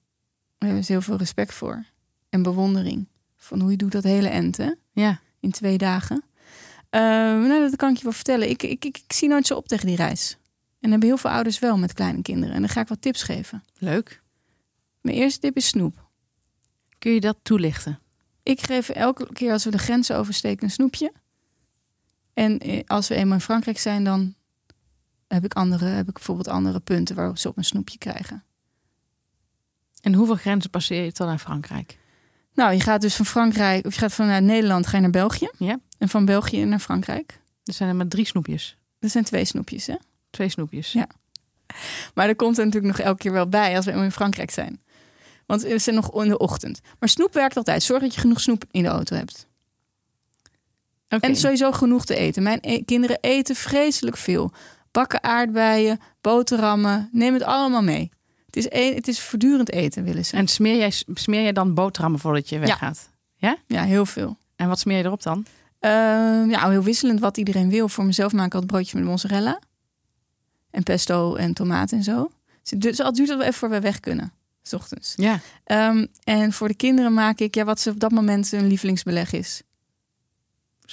hebben ze heel veel respect voor. En bewondering. Van hoe je doet dat hele end, hè? Ja. In twee dagen. Eh, nou, dat kan ik je wel vertellen. Ik, ik, ik, ik zie nooit zo op tegen die reis. En hebben heel veel ouders wel met kleine kinderen. En dan ga ik wat tips geven. Leuk. Mijn eerste tip is snoep. Kun je dat toelichten? Ik geef elke keer als we de grenzen oversteken een snoepje. En eh, als we eenmaal in Frankrijk zijn, dan heb ik, andere, heb ik bijvoorbeeld andere punten waarop ze op een snoepje krijgen. En hoeveel grenzen passeer je tot naar Frankrijk? Nou, je gaat dus van Frankrijk, of je gaat vanuit Nederland ga je naar België. Ja. En van België naar Frankrijk. Er zijn er maar drie snoepjes. Dat zijn twee snoepjes, hè? Twee snoepjes. Ja. Maar er komt er natuurlijk nog elke keer wel bij als we in Frankrijk zijn. Want we zijn nog in de ochtend. Maar snoep werkt altijd. Zorg dat je genoeg snoep in de auto hebt. En sowieso genoeg te eten. Mijn e- kinderen eten vreselijk veel. Bakken aardbeien, boterhammen. Neem het allemaal mee. Het is, een, het is voortdurend eten, willen ze. En smeer jij, smeer jij dan boterhammen voordat je weggaat? ja, heel veel. En wat smeer je erop dan? Ehm, ja, heel wisselend wat iedereen wil. Voor mezelf maak ik altijd broodjes met mozzarella. En pesto en tomaten en zo. Dus al duurt het wel even voor we weg kunnen. S ochtends. Ja. Ehm, en voor de kinderen maak ik ja, wat ze op dat moment hun lievelingsbeleg is.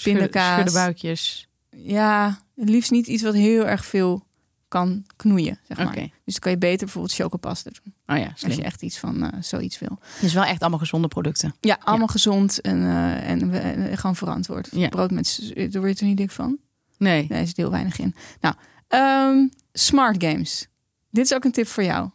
Pindakaas. Schudde buikjes. Ja, het liefst niet iets wat heel erg veel kan knoeien, zeg maar. Dus dan kan je beter bijvoorbeeld chocopasta doen. Oh ja, Als je echt iets van eh, zoiets wil. Is wel echt allemaal gezonde producten. Ja, allemaal gezond en, eh, en, en gewoon verantwoord. Ja. Brood met... Daar word je er niet dik van? Nee. Er zit heel weinig in. Nou, ehm, smart games. Dit is ook een tip voor jou.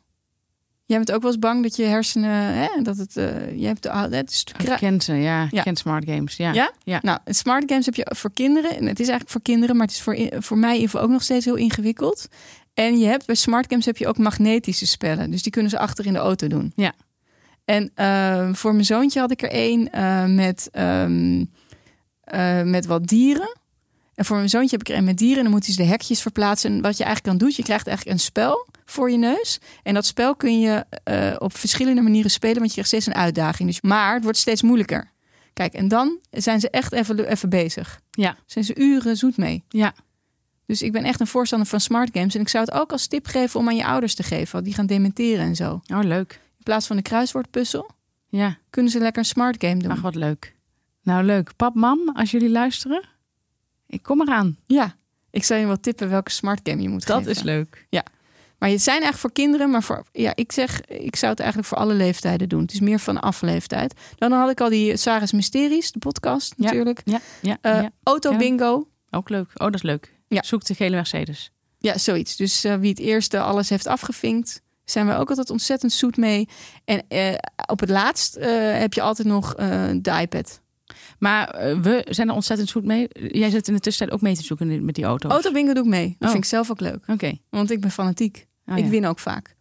Jij bent ook wel eens bang dat je hersenen... Hè, dat het... eh je hebt de, het is te Ik kra- ken ze, ja. Ik Ja. ken smart games. Ja. Ja? Ja. Nou, smart games heb je voor kinderen. En het is eigenlijk voor kinderen, maar het is voor, voor mij geval ook nog steeds heel ingewikkeld. En je hebt bij smart games heb je ook magnetische spellen. Dus die kunnen ze achter in de auto doen. Ja. En ehm, voor mijn zoontje had ik er één eh, met, ehm, eh, met wat dieren. En voor mijn zoontje heb ik er een met dieren. En dan moet hij ze de hekjes verplaatsen. En wat je eigenlijk kan doen, je krijgt eigenlijk een spel voor je neus. En dat spel kun je eh, op verschillende manieren spelen, want je krijgt steeds een uitdaging. Dus, maar het wordt steeds moeilijker. Kijk, en dan zijn ze echt even, even bezig. Ja. Zijn ze uren zoet mee. Ja. Dus ik ben echt een voorstander van smart games. En ik zou het ook als tip geven om aan je ouders te geven. Want die gaan dementeren en zo. Oh, leuk. In plaats van de kruiswoordpuzzel Ja. kunnen ze lekker een smart game doen. Ach, wat leuk. Nou, leuk. Pap, mam, als jullie luisteren, ik kom eraan. Ja, ik zou je wel tippen welke smart game je moet Dat geven. is leuk. Maar het zijn eigenlijk voor kinderen, maar voor, ja, ik zeg, ik zou het eigenlijk voor alle leeftijden doen. Het is meer van afleeftijd. Dan had ik al die Sarah's Mysteries, de podcast natuurlijk. Ja, ja, Eh, ja. Auto bingo. Ook leuk. Oh, dat is leuk. Ja. Zoek de gele Mercedes. Ja, zoiets. Dus eh, wie het eerste alles heeft afgevinkt, zijn we ook altijd ontzettend zoet mee. En eh, op het laatst heb je altijd nog de iPad. Maar we zijn er ontzettend goed mee. Jij zit in de tussentijd ook mee te zoeken met die. Auto bingo doe ik mee. Dat Oh. vind ik zelf ook leuk. Oké. Want ik ben fanatiek. Oh, ik ja. win ook vaak.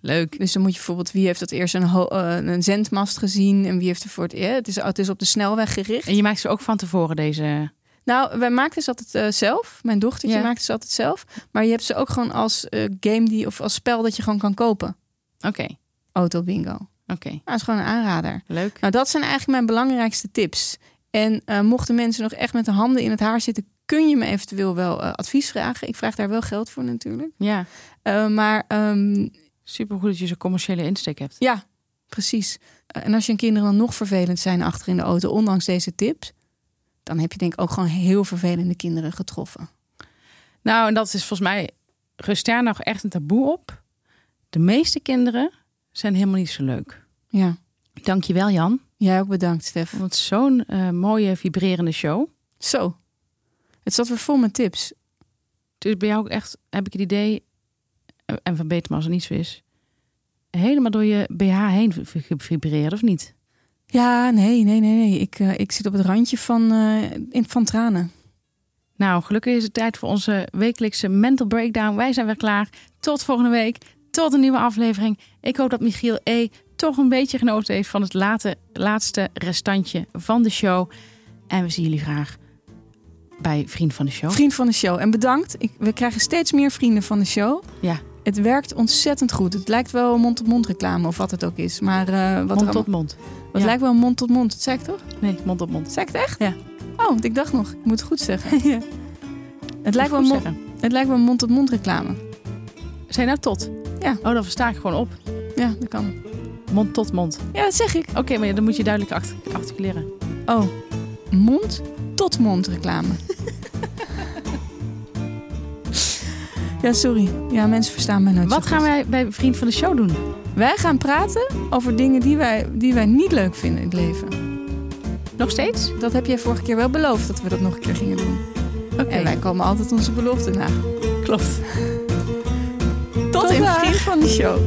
Leuk. Dus dan moet je bijvoorbeeld, wie heeft dat eerst een, eh, een zendmast gezien en wie heeft er voor het eerst. Het is, het is op de snelweg gericht. En je maakt ze ook van tevoren deze... Nou, wij maakten ze altijd eh, zelf. Mijn dochtertje Ja. maakte ze altijd zelf. Maar je hebt ze ook gewoon als eh, game die of als spel dat je gewoon kan kopen. Oké. Auto bingo. Oké. Nou, dat is gewoon een aanrader. Leuk. Nou, dat zijn eigenlijk mijn belangrijkste tips. En eh, mochten mensen nog echt met de handen in het haar zitten, kun je me eventueel wel eh, advies vragen. Ik vraag daar wel geld voor natuurlijk. Ja. Eh, maar ehm, Supergoed dat je zo'n commerciële insteek hebt. ja, precies. Eh, en als je kinderen dan nog vervelend zijn achter in de auto, ondanks deze tips, dan heb je denk ik ook gewoon heel vervelende kinderen getroffen. Nou, en dat is volgens mij, rust daar nog echt een taboe op. De meeste kinderen zijn helemaal niet zo leuk. Ja. Dankjewel Jan. Jij ook bedankt, Stef. Want zo'n eh, mooie, vibrerende show. Zo. Het zat weer vol met tips. Dus bij jou ook echt, heb ik het idee, en verbeter me als het niet zo is, helemaal door je BH heen v- vibreert, of niet? Ja, nee, nee, nee, nee. Ik, eh, ik zit op het randje van, eh, in, van tranen. Nou, gelukkig is het tijd voor onze wekelijkse mental breakdown. Wij zijn weer klaar. Tot volgende week. Tot een nieuwe aflevering. Ik hoop dat Michiel E. toch een beetje genoten heeft van het late, laatste restantje van de show. En we zien jullie graag bij Vriend van de Show. Vriend van de show. En bedankt. Ik, we krijgen steeds meer vrienden van de show. Ja, Het werkt ontzettend goed. Het lijkt wel mond-tot-mond reclame of wat het ook is. Maar eh, wat, mond tot mond. ja. lijkt wel mond-tot-mond. Dat zei ik toch? Nee, mond mond. Ik het echt? Ja. Oh, ik dacht nog. Ik moet het goed zeggen. Ja. Het lijkt, wel Goed mond, zeggen. het lijkt wel mond-tot-mond reclame. Zijn nou tot? Ja. Oh, dan versta ik gewoon op. Ja, dat kan. Mond tot mond. Ja, dat zeg ik. Oké, maar dan moet je duidelijk act- articuleren. Oh, mond-tot-mond reclame. ja, sorry. Ja, mensen verstaan mij nooit Wat gaan goed. wij bij Vriend van de Show doen? Wij gaan praten over dingen die wij, die wij niet leuk vinden in het leven. Nog steeds? Dat heb jij vorige keer wel beloofd dat we dat nog een keer gingen doen. Oké, En wij komen altijd onze belofte na. klopt. Tot, Tot in. Vriend van de Show.